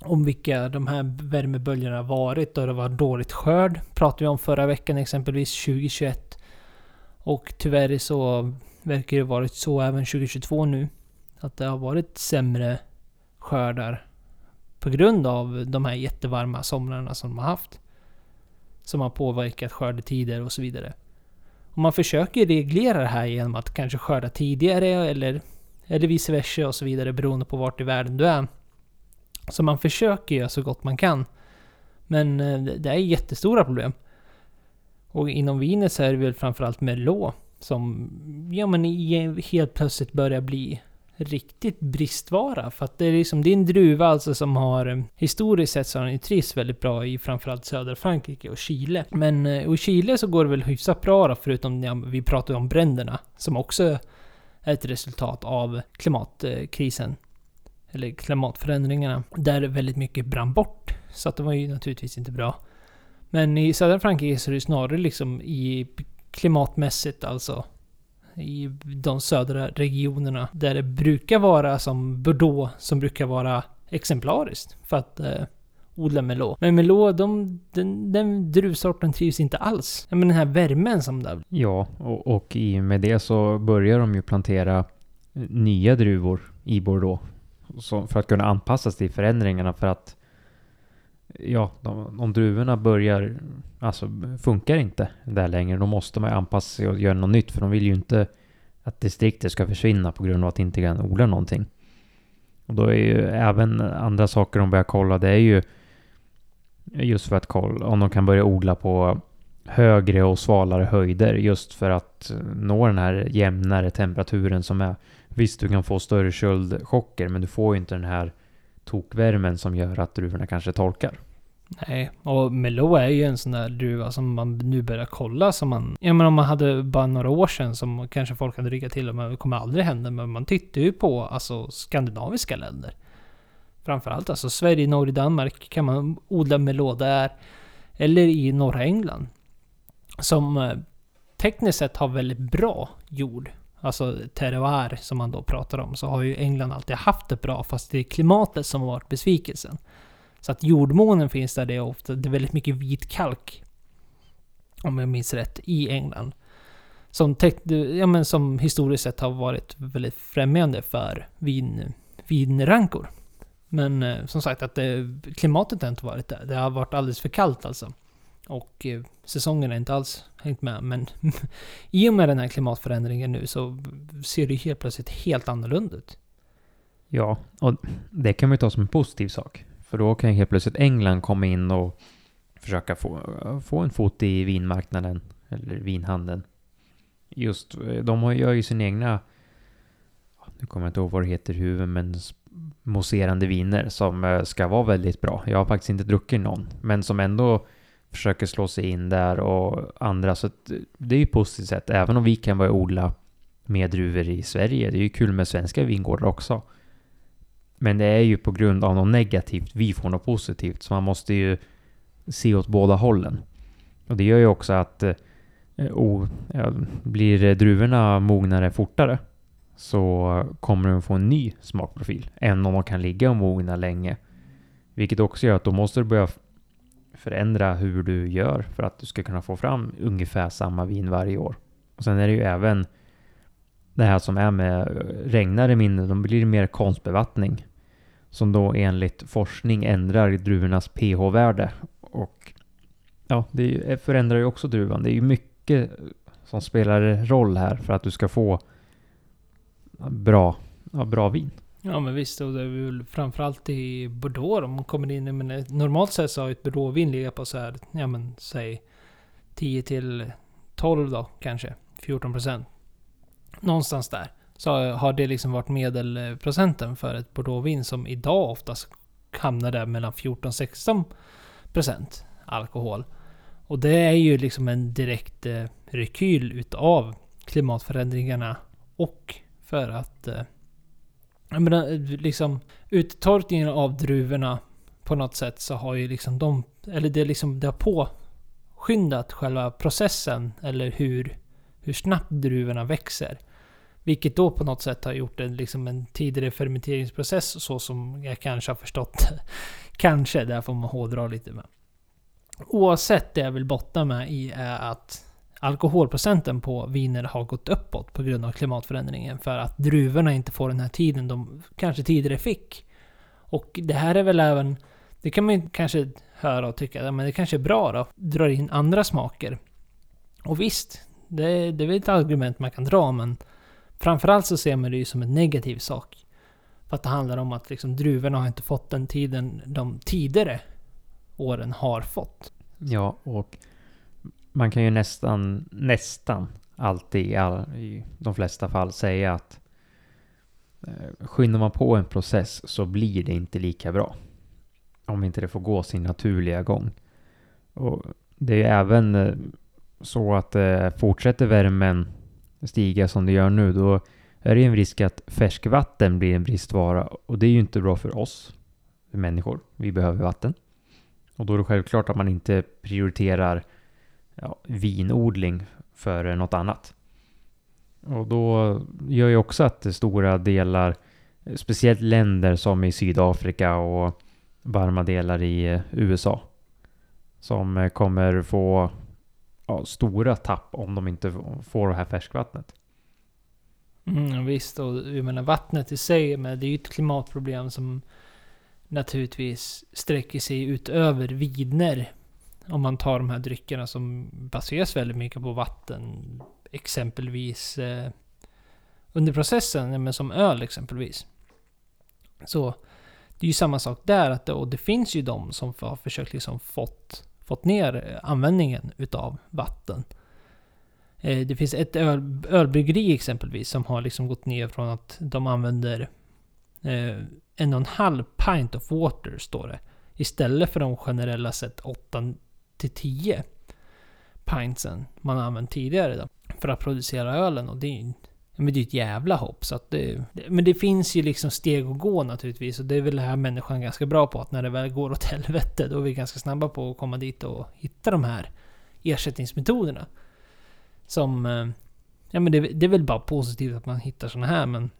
Om vilka de här värmeböljorna har varit och det var dåligt skörd. Pratade vi om förra veckan exempelvis 2021. Och tyvärr så verkar det varit så även 2022 nu. Att det har varit sämre skördar på grund av de här jättevarma somrarna som de har haft. Som har påverkat skördetider och så vidare. Och man försöker reglera det här genom att kanske skörda tidigare eller, eller vice versa och så vidare beroende på vart i världen du är. Så man försöker göra så gott man kan. Men eh, det är jättestora problem. Och inom vinet så är det väl framförallt Merlot som ja, men helt plötsligt börjar bli riktigt bristvara. För att det är liksom, din en druva alltså som har eh, historiskt sett så har den ju trivs väldigt bra i framförallt södra Frankrike och Chile. Men eh, i Chile så går det väl hyfsat bra då, förutom ja, vi pratar om bränderna som också är ett resultat av klimatkrisen. Eller klimatförändringarna. Där väldigt mycket brann bort. Så att det var ju naturligtvis inte bra. Men i södra Frankrike så är det snarare liksom i klimatmässigt alltså i de södra regionerna. Där det brukar vara som Bordeaux, som brukar vara exemplariskt för att eh, odla melå. Men melå, de, den, den druvsorten trivs inte alls. Men den här värmen som det Ja, och, och i och med det så börjar de ju plantera eh, nya druvor i Bordeaux. För att kunna anpassa sig till förändringarna för att ja, de, om druvorna börjar, alltså funkar inte där längre, då måste man anpassa sig och göra något nytt, för de vill ju inte att distriktet ska försvinna på grund av att de inte kan odla någonting. Och då är ju även andra saker de börjar kolla, det är ju just för att kolla om de kan börja odla på högre och svalare höjder just för att nå den här jämnare temperaturen som är. Visst, du kan få större köldchocker, men du får ju inte den här tokvärmen som gör att druvorna kanske torkar. Nej, och Melo är ju en sån där druva som man nu börjar kolla som man... Ja men om man hade bara några år sedan som kanske folk hade ryggat till och men det kommer aldrig hända. Men man tittar ju på alltså skandinaviska länder. Framförallt alltså Sverige, Norge, Danmark kan man odla Melo där. Eller i norra England. Som eh, tekniskt sett har väldigt bra jord alltså terroir som man då pratar om, så har ju England alltid haft det bra, fast det är klimatet som har varit besvikelsen. Så att jordmånen finns där, det är ofta, det är väldigt mycket vit kalk. Om jag minns rätt, i England. Som, ja, men som historiskt sett har varit väldigt främjande för vin, vinrankor. Men eh, som sagt, att det, klimatet har inte varit där. Det har varit alldeles för kallt alltså. Och eh, säsongen har inte alls hängt med. Men i och med den här klimatförändringen nu så ser det helt plötsligt helt annorlunda ut. Ja, och det kan man ju ta som en positiv sak. För då kan helt plötsligt England komma in och försöka få, få en fot i vinmarknaden, eller vinhandeln. Just, eh, de gör ju sin egna, nu kommer jag inte ihåg vad det heter i huvudet, men mousserande viner som eh, ska vara väldigt bra. Jag har faktiskt inte druckit någon, men som ändå försöker slå sig in där och andra. Så det är ju positivt sett, även om vi kan börja odla mer druvor i Sverige. Det är ju kul med svenska vingårdar också. Men det är ju på grund av något negativt vi får något positivt, så man måste ju se åt båda hållen. Och det gör ju också att oh, ja, blir druvorna mognare fortare så kommer de få en ny smakprofil än om de kan ligga och mogna länge. Vilket också gör att då måste du börja förändra hur du gör för att du ska kunna få fram ungefär samma vin varje år. Och sen är det ju även det här som är med regnar det mindre, då blir det mer konstbevattning. Som då enligt forskning ändrar druvornas pH-värde. Och ja, det förändrar ju också druvan. Det är ju mycket som spelar roll här för att du ska få bra, ja, bra vin. Ja men visst, och det är väl framförallt i Bordeaux de man kommer in i, men eh, normalt sett så har ett Bordeauxvin legat på så här, ja men säg 10 till 12 då kanske, 14 procent. Någonstans där. Så har det liksom varit medelprocenten för ett Bordeauxvin som idag oftast hamnar där mellan 14-16 procent alkohol. Och det är ju liksom en direkt eh, rekyl utav klimatförändringarna och för att eh, jag menar, liksom uttorkningen av druvorna på något sätt så har ju liksom de, eller det liksom, det har påskyndat själva processen eller hur, hur snabbt druvorna växer. Vilket då på något sätt har gjort en, liksom en tidigare fermenteringsprocess så som jag kanske har förstått Kanske, där får man hårdra lite med. Oavsett det jag vill bottna med i är att alkoholprocenten på viner har gått uppåt på grund av klimatförändringen. För att druvorna inte får den här tiden de kanske tidigare fick. Och det här är väl även... Det kan man ju kanske höra och tycka, men det kanske är bra då. Drar in andra smaker. Och visst, det, det är väl ett argument man kan dra, men framförallt så ser man det ju som en negativ sak. För att det handlar om att liksom druvorna har inte fått den tiden de tidigare åren har fått. Ja, och man kan ju nästan, nästan alltid i, all, i de flesta fall säga att eh, skyndar man på en process så blir det inte lika bra. Om inte det får gå sin naturliga gång. Och det är ju även eh, så att eh, fortsätter värmen stiga som det gör nu, då är det ju en risk att färskvatten blir en bristvara och det är ju inte bra för oss människor. Vi behöver vatten. Och då är det självklart att man inte prioriterar ja, vinodling för något annat. Och då gör ju också att stora delar, speciellt länder som i Sydafrika och varma delar i USA, som kommer få ja, stora tapp om de inte får det här färskvattnet. Mm, visst, och jag menar vattnet i sig, men det är ju ett klimatproblem som naturligtvis sträcker sig utöver viner om man tar de här dryckerna som baseras väldigt mycket på vatten. Exempelvis eh, under processen, men som öl exempelvis. Så det är ju samma sak där. Att det, och det finns ju de som har försökt liksom fått, fått ner eh, användningen utav vatten. Eh, det finns ett öl, ölbryggeri exempelvis som har liksom gått ner från att de använder eh, en och en halv pint of water, står det. Istället för de generella sett 8 till 10 pintsen man har använt tidigare då, för att producera ölen. Och det är ju men det är ett jävla hopp. Så att det, men det finns ju liksom steg att gå naturligtvis. Och det är väl det här människan ganska bra på. Att när det väl går åt helvete, då är vi ganska snabba på att komma dit och hitta de här ersättningsmetoderna. Som... Eh, ja men det, det är väl bara positivt att man hittar sådana här men...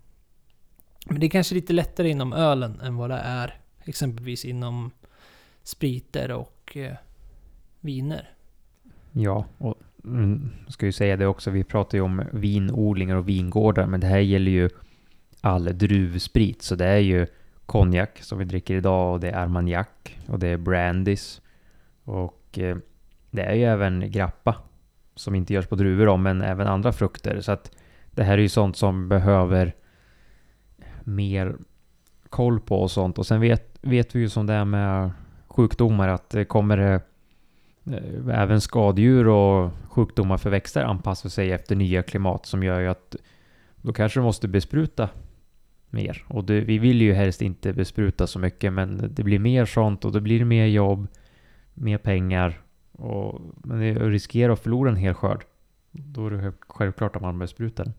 Men det är kanske lite lättare inom ölen än vad det är exempelvis inom spriter och eh, viner. Ja, och mm, ska ju säga det också, vi pratar ju om vinodlingar och vingårdar, men det här gäller ju all druvsprit, så det är ju konjak som vi dricker idag och det är armagnac och det är brandys. Och eh, det är ju även grappa som inte görs på druvor då, men även andra frukter. Så att det här är ju sånt som behöver mer koll på och sånt. Och sen vet, vet vi ju som det är med sjukdomar att kommer det Eh, även skadedjur och sjukdomar för växter anpassar sig efter nya klimat som gör ju att då kanske du måste bespruta mer. Och det, vi vill ju helst inte bespruta så mycket men det blir mer sånt och då blir det mer jobb, mer pengar och men det riskerar att förlora en hel skörd. Då är det självklart att man besprutar den.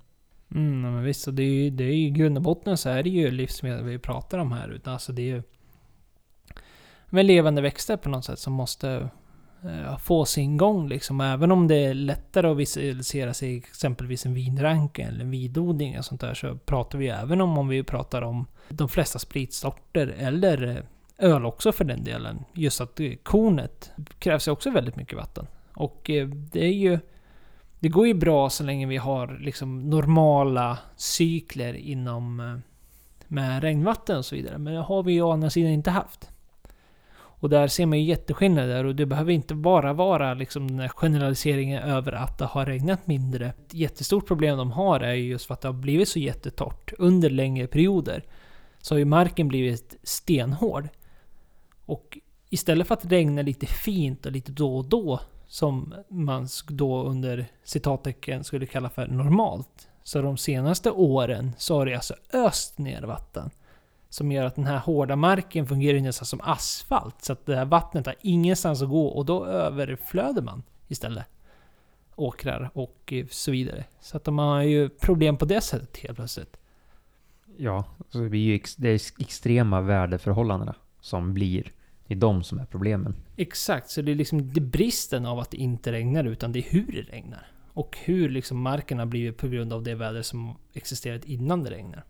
Mm, men visst, och det är ju, det är ju i grund och botten så är det ju livsmedel vi pratar om här. Utan alltså det är ju med levande växter på något sätt som måste Eh, få sin gång liksom. Även om det är lättare att visualisera sig exempelvis en vinranka eller en vidodling och sånt där så pratar vi även om om vi pratar om de flesta spritsorter eller eh, öl också för den delen. Just att eh, kornet krävs ju också väldigt mycket vatten. Och det är ju det går ju bra så länge vi har liksom normala cykler inom med regnvatten och så vidare. Men det har vi ju å andra sidan inte haft. Och där ser man ju jätteskillnader och det behöver inte bara vara liksom den här generaliseringen över att det har regnat mindre. Ett jättestort problem de har är ju just för att det har blivit så jättetorrt under längre perioder. Så har ju marken blivit stenhård. Och istället för att regna lite fint och lite då och då som man då under citattecken skulle kalla för normalt. Så de senaste åren så har det alltså öst ner vatten. Som gör att den här hårda marken fungerar nästan som asfalt. Så att det här vattnet har ingenstans att gå och då överflöder man istället. Åkrar och så vidare. Så att man har ju problem på det sättet helt plötsligt. Ja, så det, blir ju ex det är extrema värdeförhållandena som blir det är de som är problemen. Exakt, så det är liksom det bristen av att det inte regnar utan det är hur det regnar. Och hur liksom marken har blivit på grund av det väder som existerat innan det regnar.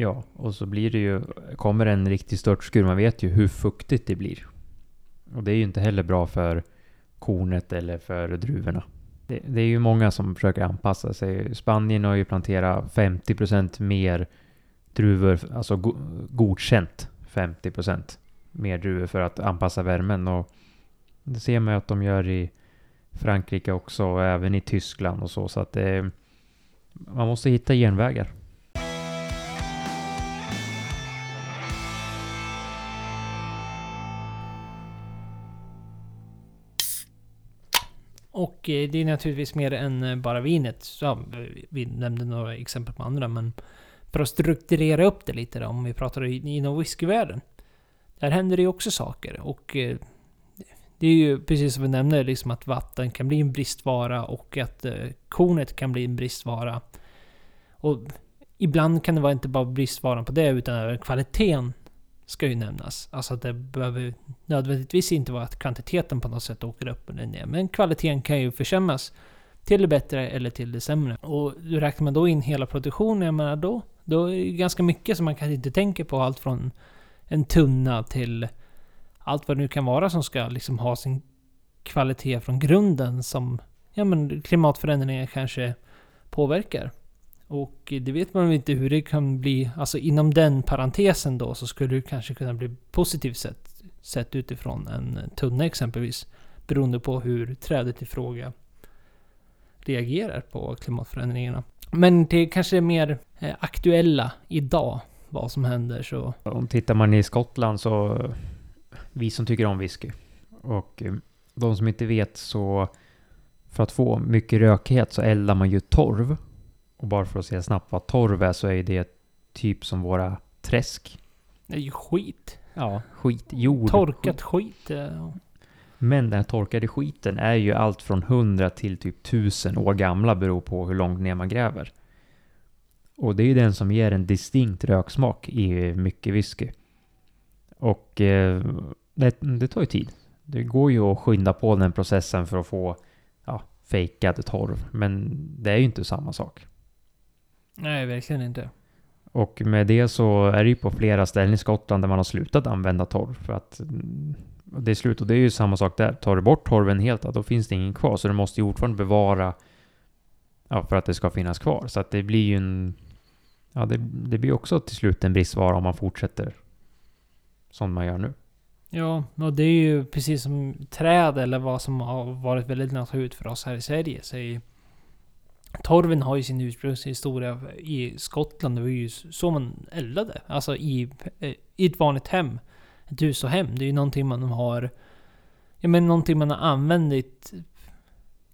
Ja, och så blir det ju, kommer en riktig störtskur, man vet ju hur fuktigt det blir. Och det är ju inte heller bra för kornet eller för druvorna. Det, det är ju många som försöker anpassa sig. Spanien har ju planterat 50% mer druvor, alltså godkänt 50% mer druvor för att anpassa värmen. Och det ser man ju att de gör i Frankrike också och även i Tyskland och så. Så att det, man måste hitta genvägar. Och eh, det är naturligtvis mer än eh, bara vinet. Så, vi nämnde några exempel på andra, men för att strukturera upp det lite då, om vi pratar inom whiskyvärlden. Där händer det ju också saker och eh, det är ju precis som vi nämnde, liksom att vatten kan bli en bristvara och att kornet kan bli en bristvara. Och ibland kan det vara inte bara bristvaran på det, utan även kvaliteten ska ju nämnas. Alltså att det behöver nödvändigtvis inte vara att kvantiteten på något sätt åker upp eller ner. Men kvaliteten kan ju försämras till det bättre eller till det sämre. Och räknar man då in hela produktionen, jag menar då, då är det ganska mycket som man kanske inte tänker på. Allt från en tunna till allt vad det nu kan vara som ska liksom ha sin kvalitet från grunden som ja, men klimatförändringar kanske påverkar. Och det vet man inte hur det kan bli. Alltså inom den parentesen då så skulle det kanske kunna bli positivt sett, sett utifrån en tunna exempelvis. Beroende på hur trädet i fråga reagerar på klimatförändringarna. Men det kanske är mer eh, aktuella idag vad som händer så... Om tittar man i Skottland så... Vi som tycker om whisky. Och eh, de som inte vet så... För att få mycket rökighet så eldar man ju torv. Och bara för att säga snabbt vad torv är så är det typ som våra träsk. Det är ju skit. Ja, skit. Jord. Torkat skit. Ja. Men den här torkade skiten är ju allt från 100 till typ 1000 år gamla beror på hur långt ner man gräver. Och det är ju den som ger en distinkt röksmak i mycket whisky. Och eh, det, det, tar ju tid. Det går ju att skynda på den processen för att få ja, fejkad torv. Men det är ju inte samma sak. Nej, verkligen inte. Och med det så är det ju på flera ställen i Skottland där man har slutat använda torv. För att mm, det är slut. Och det är ju samma sak där. Tar du bort torven helt, då finns det ingen kvar. Så du måste ju fortfarande bevara ja, för att det ska finnas kvar. Så att det blir ju en Ja, det, det blir också till slut en bristvara om man fortsätter som man gör nu. Ja, och det är ju precis som träd eller vad som har varit väldigt naturligt för oss här i Sverige. Så är, torven har ju sin ursprungshistoria i Skottland. Det var ju så man eldade. Alltså i, eh, i ett vanligt hem. Ett hus och hem. Det är ju någonting man har... Ja men någonting man har använt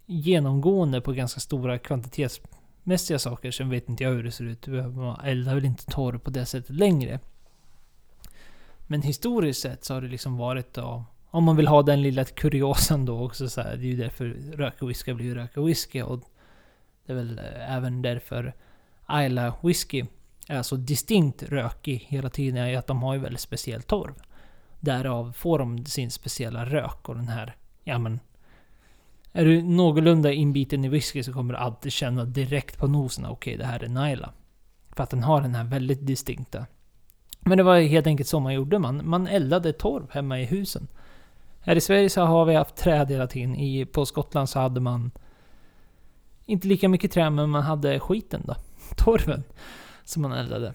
genomgående på ganska stora kvantitetsmässiga saker. Sen vet inte jag hur det ser ut. Man eldar väl inte torv på det sättet längre. Men historiskt sett så har det liksom varit då... Om man vill ha den lilla kuriosan då också så här, Det är ju därför röka whisky blir röka whisky. Och det är väl eh, även därför Isla whisky är så distinkt rökig hela tiden. Är att de har ju väldigt speciell torv. Därav får de sin speciella rök och den här... Ja men... Är du någorlunda inbiten i whisky så kommer du alltid känna direkt på nosen okej okay, det här är Naila. För att den har den här väldigt distinkta men det var helt enkelt så man gjorde. Man, man eldade torv hemma i husen. Här i Sverige så har vi haft träd hela tiden. I, på Skottland så hade man inte lika mycket trä, men man hade skiten då. Torven. Som man eldade.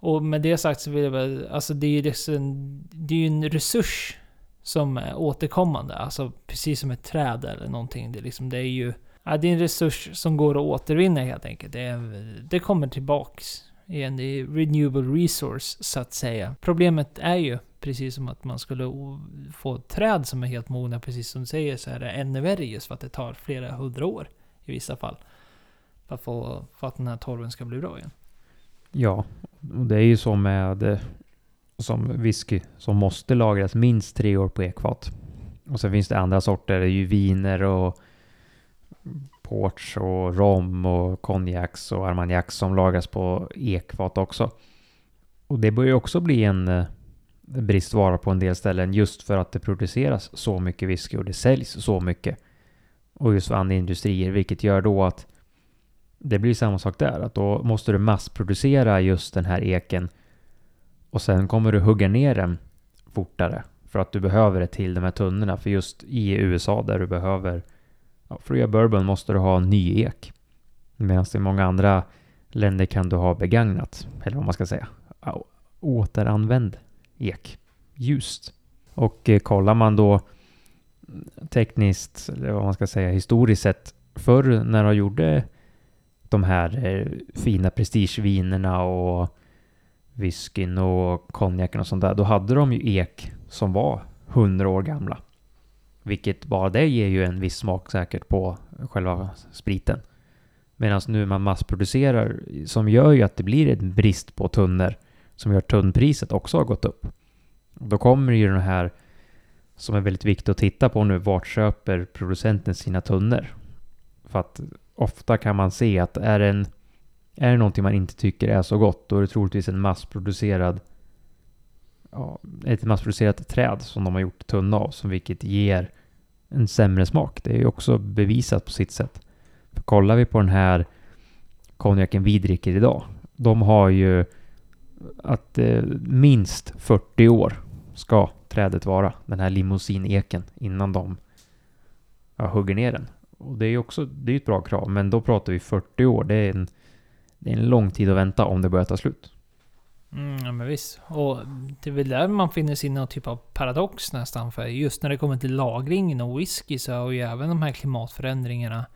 Och med det sagt så vill jag väl, alltså det är ju liksom, det är en resurs som är återkommande. Alltså precis som ett träd eller någonting. Det är, liksom, det är ju, ja, det är en resurs som går att återvinna helt enkelt. Det, är, det kommer tillbaks en renewable resource så att säga. Problemet är ju precis som att man skulle få träd som är helt mogna, precis som du säger, så är det ännu värre just för att det tar flera hundra år i vissa fall. För att, få, för att den här torven ska bli bra igen. Ja, och det är ju så med som whisky som måste lagras minst tre år på ekfat. Och sen finns det andra sorter, det är ju viner och ports och rom och konjaks och armagnacs som lagras på ekfat också. Och det börjar ju också bli en eh, bristvara på en del ställen just för att det produceras så mycket whisky och det säljs så mycket. Och just för andra industrier, vilket gör då att det blir samma sak där, att då måste du massproducera just den här eken och sen kommer du hugga ner den fortare för att du behöver det till de här tunnorna. För just i USA där du behöver Ja, för att göra bourbon måste du ha ny ek. Medan i många andra länder kan du ha begagnat, eller vad man ska säga, återanvänd ek. Ljust. Och eh, kollar man då tekniskt, eller vad man ska säga, historiskt sett, förr när de gjorde de här eh, fina prestigevinerna och whiskyn och konjaken och sånt där, då hade de ju ek som var hundra år gamla. Vilket bara det ger ju en viss smak säkert på själva spriten. Medan nu man massproducerar som gör ju att det blir en brist på tunnor som gör att tunnpriset också har gått upp. Då kommer ju den här som är väldigt viktigt att titta på nu. Vart köper producenten sina tunnor? För att ofta kan man se att är, en, är det någonting man inte tycker är så gott, då är det troligtvis en massproducerad ja, ett massproducerat träd som de har gjort tunna av, som vilket ger en sämre smak. Det är ju också bevisat på sitt sätt. För kollar vi på den här konjaken vi dricker idag. De har ju att eh, minst 40 år ska trädet vara, den här limousineken, innan de ja, hugger ner den. Och det är ju också det är ett bra krav, men då pratar vi 40 år. Det är, en, det är en lång tid att vänta om det börjar ta slut. Mm, ja men visst. Och det är väl där man finner sin någon typ av paradox nästan. För just när det kommer till lagringen och whisky så har ju även de här klimatförändringarna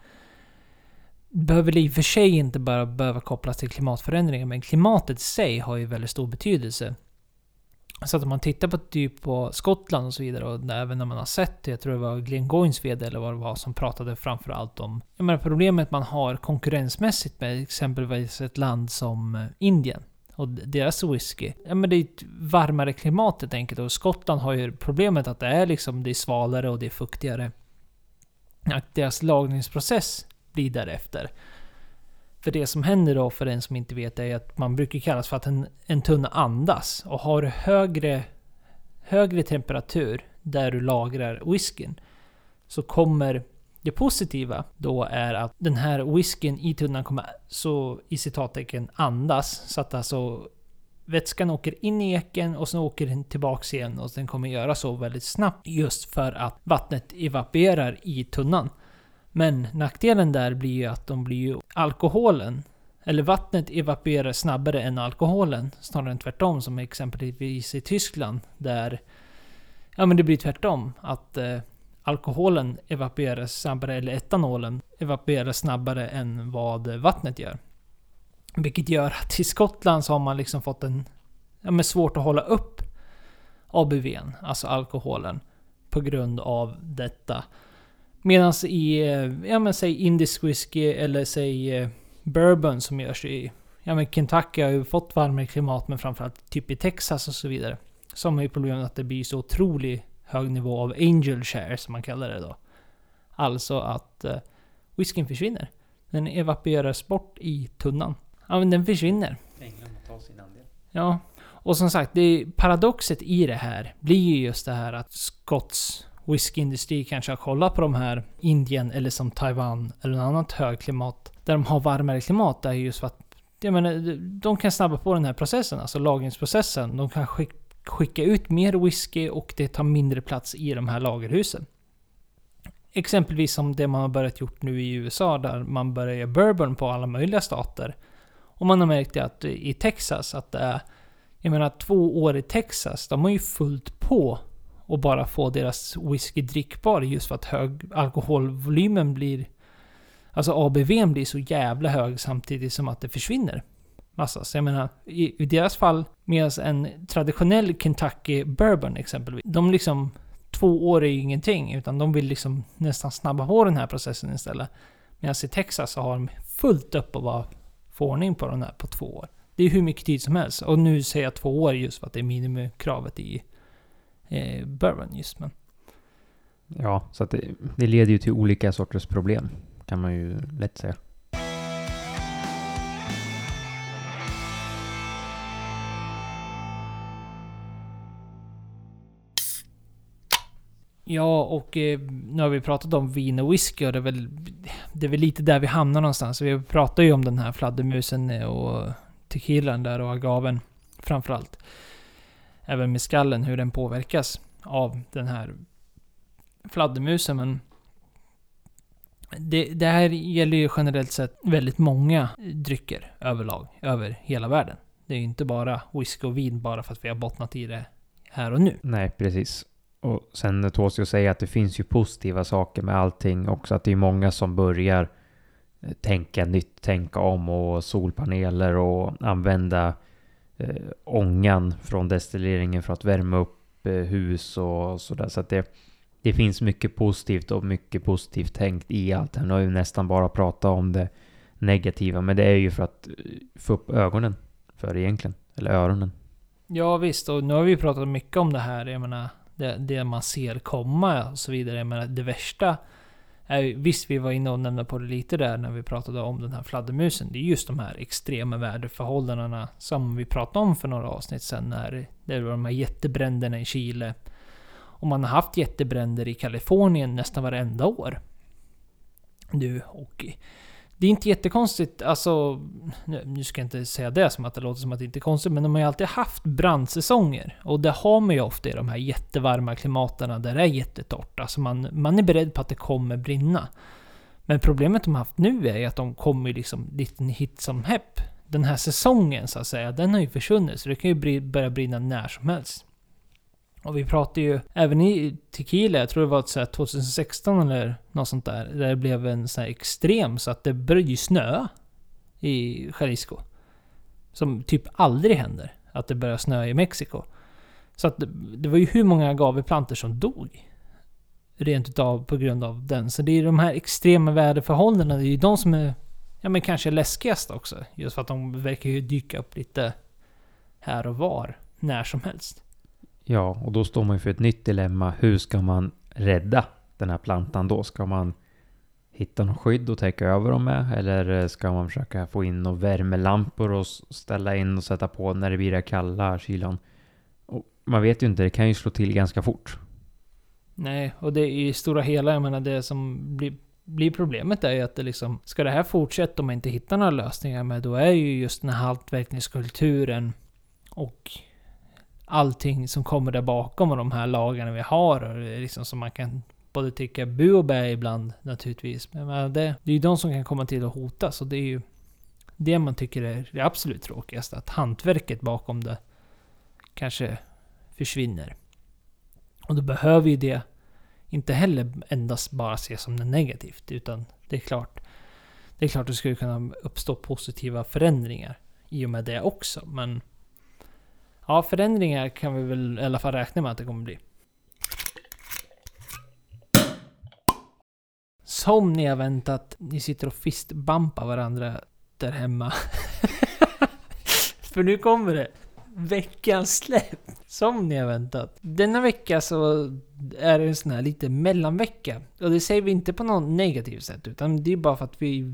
behöver i och för sig inte bara behöva kopplas till klimatförändringar, men klimatet i sig har ju väldigt stor betydelse. Så att om man tittar på typ på Skottland och så vidare, och även när man har sett, jag tror det var Glenn Goinsved eller vad det var, som pratade framförallt om jag menar, problemet man har konkurrensmässigt med exempelvis ett land som eh, Indien och deras whisky. Ja men det är ett varmare klimat helt enkelt. Och Skottland har ju problemet att det är liksom det är svalare och det är fuktigare. Att deras lagningsprocess blir därefter. För det som händer då, för den som inte vet, är att man brukar kallas för att en, en tunna andas. Och har du högre, högre temperatur där du lagrar whiskyn så kommer det positiva då är att den här whiskyn i tunnan kommer så i citattecken andas. Så att alltså vätskan åker in i eken och sen åker den tillbaks igen och den kommer göra så väldigt snabbt just för att vattnet evaporerar i tunnan. Men nackdelen där blir ju att de blir ju alkoholen eller vattnet evaporerar snabbare än alkoholen. Snarare än tvärtom som exempelvis i Tyskland. Där ja, men det blir tvärtom. Att eh, alkoholen evaporerar snabbare, eller etanolen evaporerar snabbare än vad vattnet gör. Vilket gör att i Skottland så har man liksom fått en... Ja, men svårt att hålla upp ABVn, alltså alkoholen, på grund av detta. Medan i, eh, ja men säg indisk whisky eller säg eh, bourbon som görs i, ja men Kentucky har ju fått varmare klimat men framförallt typ i Texas och så vidare. Som har ju problemet att det blir så otroligt hög nivå av angel share som man kallar det då. Alltså att uh, whiskyn försvinner. Den evaporeras bort i tunnan. Ja men den försvinner. Änglarna tar sin andel. Ja. Och som sagt, det paradoxet i det här blir ju just det här att Scotts whiskyindustri kanske har kollat på de här Indien eller som Taiwan eller något annat högklimat där de har varmare klimat. Där just för att jag menar, de kan snabba på den här processen, alltså lagringsprocessen. De kan skicka ut mer whisky och det tar mindre plats i de här lagerhusen. Exempelvis som det man har börjat gjort nu i USA där man börjar göra bourbon på alla möjliga stater. Och man har märkt att i Texas att det är, jag menar två år i Texas, de har ju fullt på och bara få deras whisky drickbar just för att hög alkoholvolymen blir... Alltså ABVn blir så jävla hög samtidigt som att det försvinner massa. Så jag menar, i, i deras fall, medan en traditionell Kentucky Bourbon exempelvis, de liksom... Två år är ju ingenting, utan de vill liksom nästan snabba på den här processen istället. Medan i Texas så har de fullt upp och bara få ordning på den här på två år. Det är hur mycket tid som helst. Och nu säger jag två år just för att det är minimikravet i eh, bourbon just. Men. Ja, så att det, det leder ju till olika sorters problem. Kan man ju lätt säga. Ja, och eh, nu har vi pratat om vin och whisky och det är, väl, det är väl lite där vi hamnar någonstans. Vi pratar ju om den här fladdermusen och tequilan där och agaven framförallt även med skallen, hur den påverkas av den här fladdermusen. Men det, det här gäller ju generellt sett väldigt många drycker överlag, över hela världen. Det är ju inte bara whisky och vin bara för att vi har bottnat i det här och nu. Nej, precis. Och sen tåls jag säga att det finns ju positiva saker med allting också. Att det är många som börjar eh, tänka nytt, tänka om och solpaneler och använda eh, ångan från destilleringen för att värma upp eh, hus och sådär. Så att det, det finns mycket positivt och mycket positivt tänkt i allt. Nu har ju nästan bara pratat om det negativa, men det är ju för att eh, få upp ögonen för det egentligen. Eller öronen. Ja visst, och nu har vi pratat mycket om det här. Jag menar, det, det man ser komma och så vidare. Jag menar, det värsta Eh, visst, vi var inne och nämnde på det lite där när vi pratade om den här fladdermusen. Det är just de här extrema väderförhållandena som vi pratade om för några avsnitt sedan. När det var de här jättebränderna i Chile. Och man har haft jättebränder i Kalifornien nästan varenda år. Du, och det är inte jättekonstigt, alltså... Nu ska jag inte säga det som att det låter som att det inte är konstigt, men de har ju alltid haft brandsäsonger. Och det har man ju ofta i de här jättevarma klimaterna där det är jättetorrt. Alltså man, man är beredd på att det kommer brinna. Men problemet de har haft nu är ju att de kommer liksom lite hit som häpp. Den här säsongen så att säga, den har ju försvunnit. Så det kan ju börja brinna när som helst. Och vi pratade ju även i Tequila, jag tror det var så 2016 eller något sånt där, där det blev en sån här extrem så att det började ju snöa i Jalisco. Som typ aldrig händer, att det börjar snöa i Mexiko. Så att det, det var ju hur många agaveplantor som dog. Rent utav på grund av den. Så det är de här extrema väderförhållandena, det är ju de som är ja, men kanske läskigast också. Just för att de verkar ju dyka upp lite här och var, när som helst. Ja, och då står man ju för ett nytt dilemma. Hur ska man rädda den här plantan då? Ska man hitta något skydd och täcka över dem med? Eller eh, ska man försöka få in några värmelampor och ställa in och sätta på när det blir det kalla kylan? Och man vet ju inte, det kan ju slå till ganska fort. Nej, och det i stora hela, jag menar det som blir, blir problemet är ju att det liksom, ska det här fortsätta om man inte hittar några lösningar med, då är ju just den här hantverkningskulturen och allting som kommer där bakom och de här lagarna vi har. Och liksom som man kan både tycka bu och bä ibland naturligtvis. Men det, det är ju de som kan komma till och hota. Så det är ju... det man tycker är det absolut tråkigaste. Att hantverket bakom det kanske försvinner. Och då behöver ju det inte heller endast bara ses som något negativt. Utan det är klart, det är klart det skulle kunna uppstå positiva förändringar i och med det också. Men ja, förändringar kan vi väl i alla fall räkna med att det kommer bli. Som ni har väntat, ni sitter och fistbampar varandra där hemma. För nu kommer det! Veckans släpp! Som ni har väntat. Denna vecka så är det en sån här lite mellanvecka. Och det säger vi inte på något negativt sätt, utan det är bara för att vi...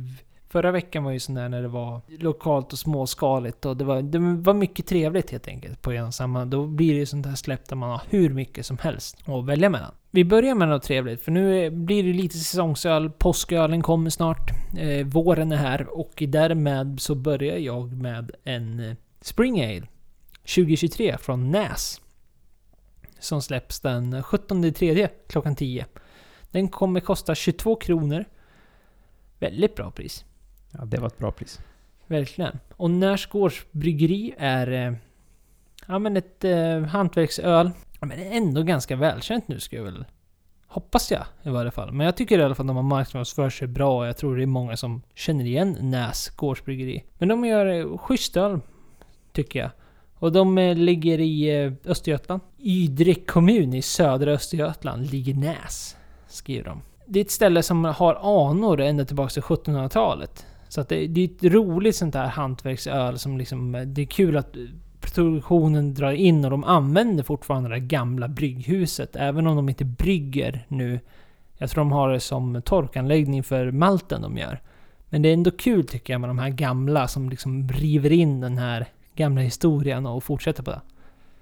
Förra veckan var ju sån där när det var lokalt och småskaligt och det var, det var mycket trevligt helt enkelt på en och samma. Då blir det ju sånt här släpp där man har hur mycket som helst att välja mellan. Vi börjar med något trevligt, för nu blir det lite säsongsöl. Påskölen kommer snart. Eh, våren är här och därmed så börjar jag med en eh, Spring Ale 2023 från Näs. Som släpps den 17 3 klockan 10. Den kommer kosta 22 kronor. Väldigt bra pris. Ja, det var ett bra pris. Verkligen. Och Närsgårds bryggeri är... Eh, ja men ett eh, hantverksöl. Ja, men det är ändå ganska välkänt nu ska jag väl... Hoppas jag i varje fall. Men jag tycker i alla fall att de har marknadsfört sig bra och jag tror det är många som känner igen Näs gårdsbryggeri. Men de gör eh, schysst öl, tycker jag. Och de eh, ligger i eh, Östergötland. Ydre kommun i södra Östergötland ligger Näs, skriver de. Det är ett ställe som har anor ända tillbaka till 1700-talet. Så att det, det är ett roligt sånt där hantverksöl som liksom... Det är kul att produktionen drar in och de använder fortfarande det gamla brygghuset. Även om de inte brygger nu. Jag tror de har det som torkanläggning för malten de gör. Men det är ändå kul tycker jag med de här gamla som liksom river in den här gamla historien och fortsätter på det.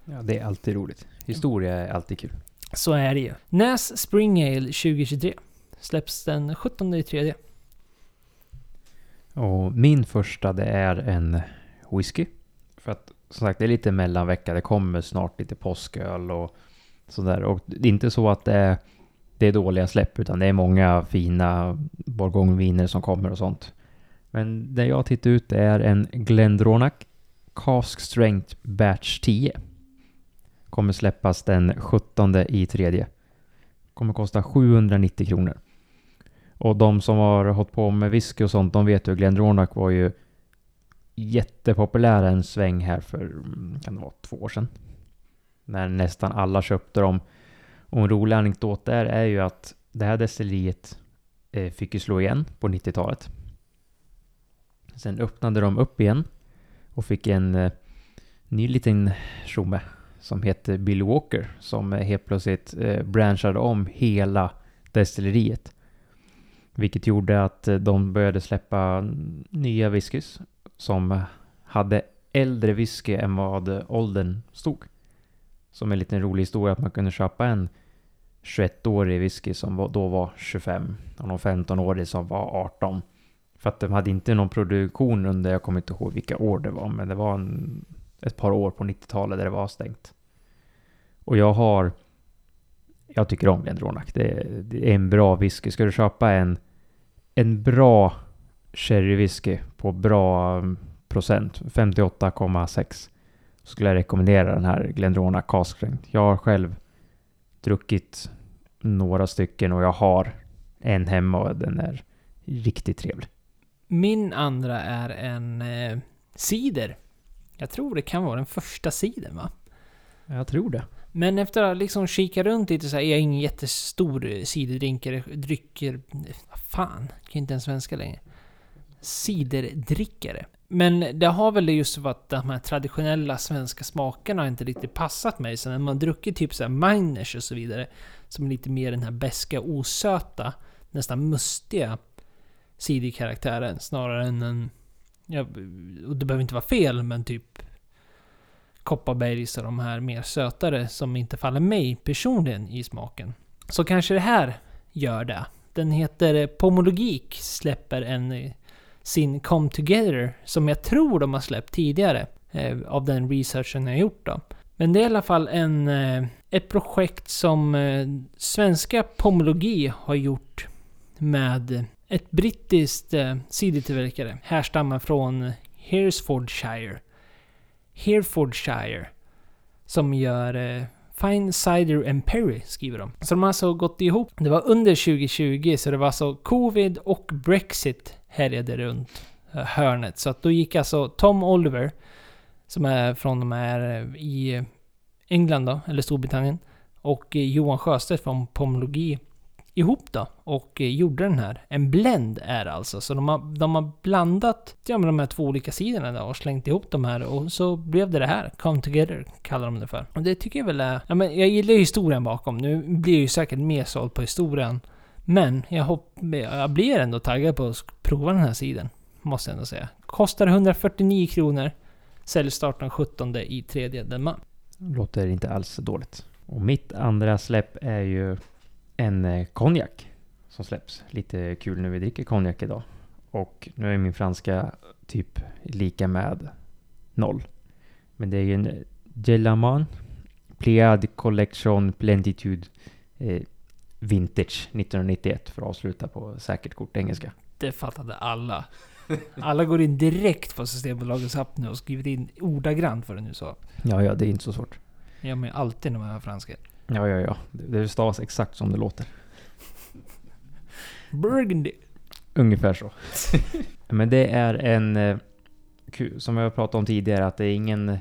Ja, det är alltid roligt. Historia är alltid kul. Så är det ju. Näs Spring Ale 2023 släpps den 17 3 och min första det är en whisky. För att som sagt det är lite mellanvecka. Det kommer snart lite påsköl och sådär. Och det är inte så att det är, det är dåliga släpp utan det är många fina bourgogneviner som kommer och sånt. Men det jag tittar ut är en Glendronach Cask Strength Batch 10. Kommer släppas den 17 i tredje. Kommer kosta 790 kronor. Och de som har hållit på med whisky och sånt, de vet ju Glenn Ronak var ju jättepopulära en sväng här för, mm, kan det vara, två år sedan. När nästan alla köpte dem. Och en rolig anekdot där är ju att det här destilleriet eh, fick ju slå igen på 90-talet. Sen öppnade de upp igen och fick en eh, ny liten tjomme som heter Bill Walker som helt plötsligt branschade branchade om hela destilleriet. Vilket gjorde att de började släppa nya whiskys som hade äldre whisky än vad åldern stod. Som en liten rolig historia att man kunde köpa en 21-årig whisky som då var 25 och någon 15-årig som var 18. För att de hade inte någon produktion under, jag kommer inte ihåg vilka år det var, men det var en, ett par år på 90-talet där det var stängt. Och jag har, jag tycker om Glendronach. Det, det är en bra whisky. Ska du köpa en, en bra sherry-whisky på bra mm, procent, 58,6, så skulle jag rekommendera den här Glendronach Cask Strength. Jag har själv druckit några stycken och jag har en hemma och den är riktigt trevlig. Min andra är en eh, cider. Jag tror det kan vara den första cidern va? Jag tror det. Men efter att liksom kika runt lite så här, jag är ingen jättestor ciderdrinkare, drycker... Fan, jag kan inte ens svenska längre. Ciderdrickare. Men det har väl just varit att de här traditionella svenska smakerna har inte riktigt passat mig. Så när man druckit typ såhär Miners och så vidare, som är lite mer den här beska osöta, nästan mustiga ciderkaraktären snarare än en... Ja, och det behöver inte vara fel, men typ Kopparbergs och de här mer sötare som inte faller mig personligen i smaken. Så kanske det här gör det. Den heter Pomologik, släpper en eh, sin Come Together som jag tror de har släppt tidigare. Eh, av den researchen jag har gjort då. Men det är i alla fall en, eh, ett projekt som eh, svenska Pomologi har gjort med ett brittiskt sidotillverkare. Härstammar från Herefordshire. Herefordshire. Som gör Fine Cider and Perry, skriver de. Så de har alltså gått ihop. Det var under 2020, så det var alltså Covid och Brexit härjade runt eh, hörnet. Så att då gick alltså Tom Oliver, som är från de här eh, i England då, eller Storbritannien, och eh, Johan Sjöstedt från Pomologi ihop då och eh, gjorde den här. En blend är det alltså. Så de har, de har blandat ja, med de här två olika sidorna då och slängt ihop de här och så blev det det här. Come together kallar de det för. Och det tycker jag väl är... Ja, men jag gillar ju historien bakom. Nu blir jag ju säkert mer såld på historien. Men jag, hopp, jag blir ändå taggad på att prova den här sidan. Måste jag ändå säga. Kostar 149 kronor. Säljstart den 17 i tredje denna. Låter inte alls dåligt. Och mitt andra släpp är ju en eh, konjak som släpps. Lite kul när vi dricker konjak idag. Och nu är min franska typ lika med noll. Men det är ju en Gelaman Pliad Collection Plentitude eh, Vintage 1991 för att avsluta på säkert kort engelska. Det fattade alla. Alla går in direkt på Systembolagets app nu och skriver in ordagrant vad du nu sa. Ja, ja, det är inte så svårt. Det gör man ju alltid när man hör franska. Ja, ja, ja. Det stavas exakt som det låter. Burgundy. Ungefär så. Men det är en, eh, som jag pratade om tidigare, att det är ingen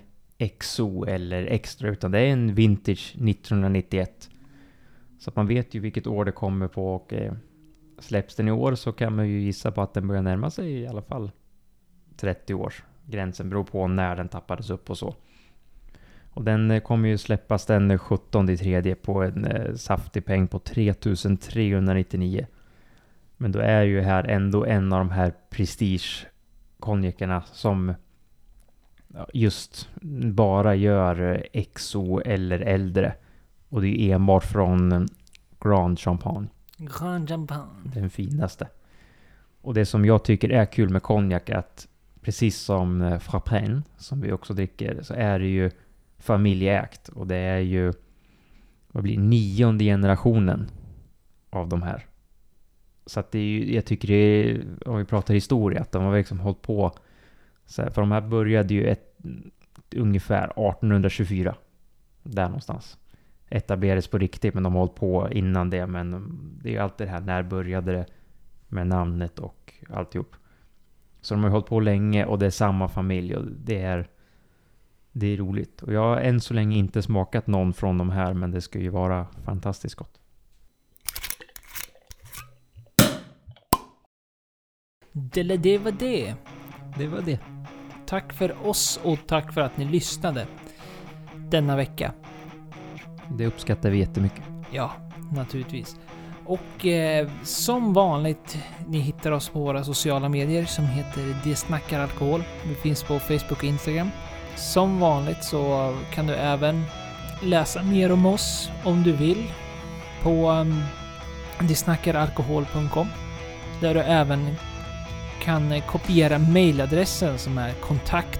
XO eller extra, utan det är en Vintage 1991. Så att man vet ju vilket år det kommer på och eh, släpps den i år så kan man ju gissa på att den börjar närma sig i alla fall 30 års gränsen. Beror på när den tappades upp och så. Och den eh, kommer ju släppas den 17 i tredje på en eh, saftig peng på 3399. Men då är ju här ändå en av de här prestige-konjakerna som just bara gör eh, XO eller äldre. Och det är enbart från eh, Grand Champagne, Grand Champagne. den finaste. Och det som jag tycker är kul med konjak är att precis som eh, Frappin, som vi också dricker, så är det ju familjeägt. Och det är ju, vad blir nionde generationen av de här. Så att det är ju, jag tycker det är, om vi pratar historia, att de har liksom hållit på, så här, för de här började ju ett, ungefär 1824. Där någonstans. Etablerades på riktigt, men de har hållit på innan det. Men det är ju alltid det här, när började det med namnet och alltihop. Så de har hållit på länge och det är samma familj och det är det är roligt. Och jag har än så länge inte smakat någon från de här, men det ska ju vara fantastiskt gott. Det, det var det. Det var det. Tack för oss och tack för att ni lyssnade denna vecka. Det uppskattar vi jättemycket. Ja, naturligtvis. Och eh, som vanligt, ni hittar oss på våra sociala medier som heter Det snackar alkohol. Vi finns på Facebook och Instagram. Som vanligt så kan du även läsa mer om oss om du vill på ehm, um, desnackaralkohol.com där du även kan eh, kopiera mailadressen som är kontakt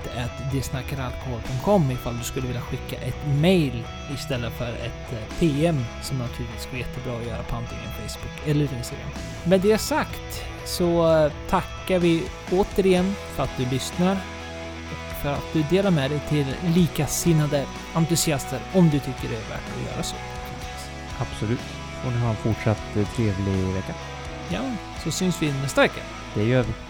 desnackaralkohol.com ifall du skulle vilja skicka ett mail istället för ett eh, PM som naturligtvis går jättebra att göra på antingen Facebook eller Instagram. Med det sagt så eh, tackar vi återigen för att du lyssnar för att du delar med dig till likasinnade entusiaster om du tycker det är värt att göra så. Absolut. Får ni ha en fortsatt eh, trevlig vecka. Ja, så syns vi nästa vecka. Det gör vi.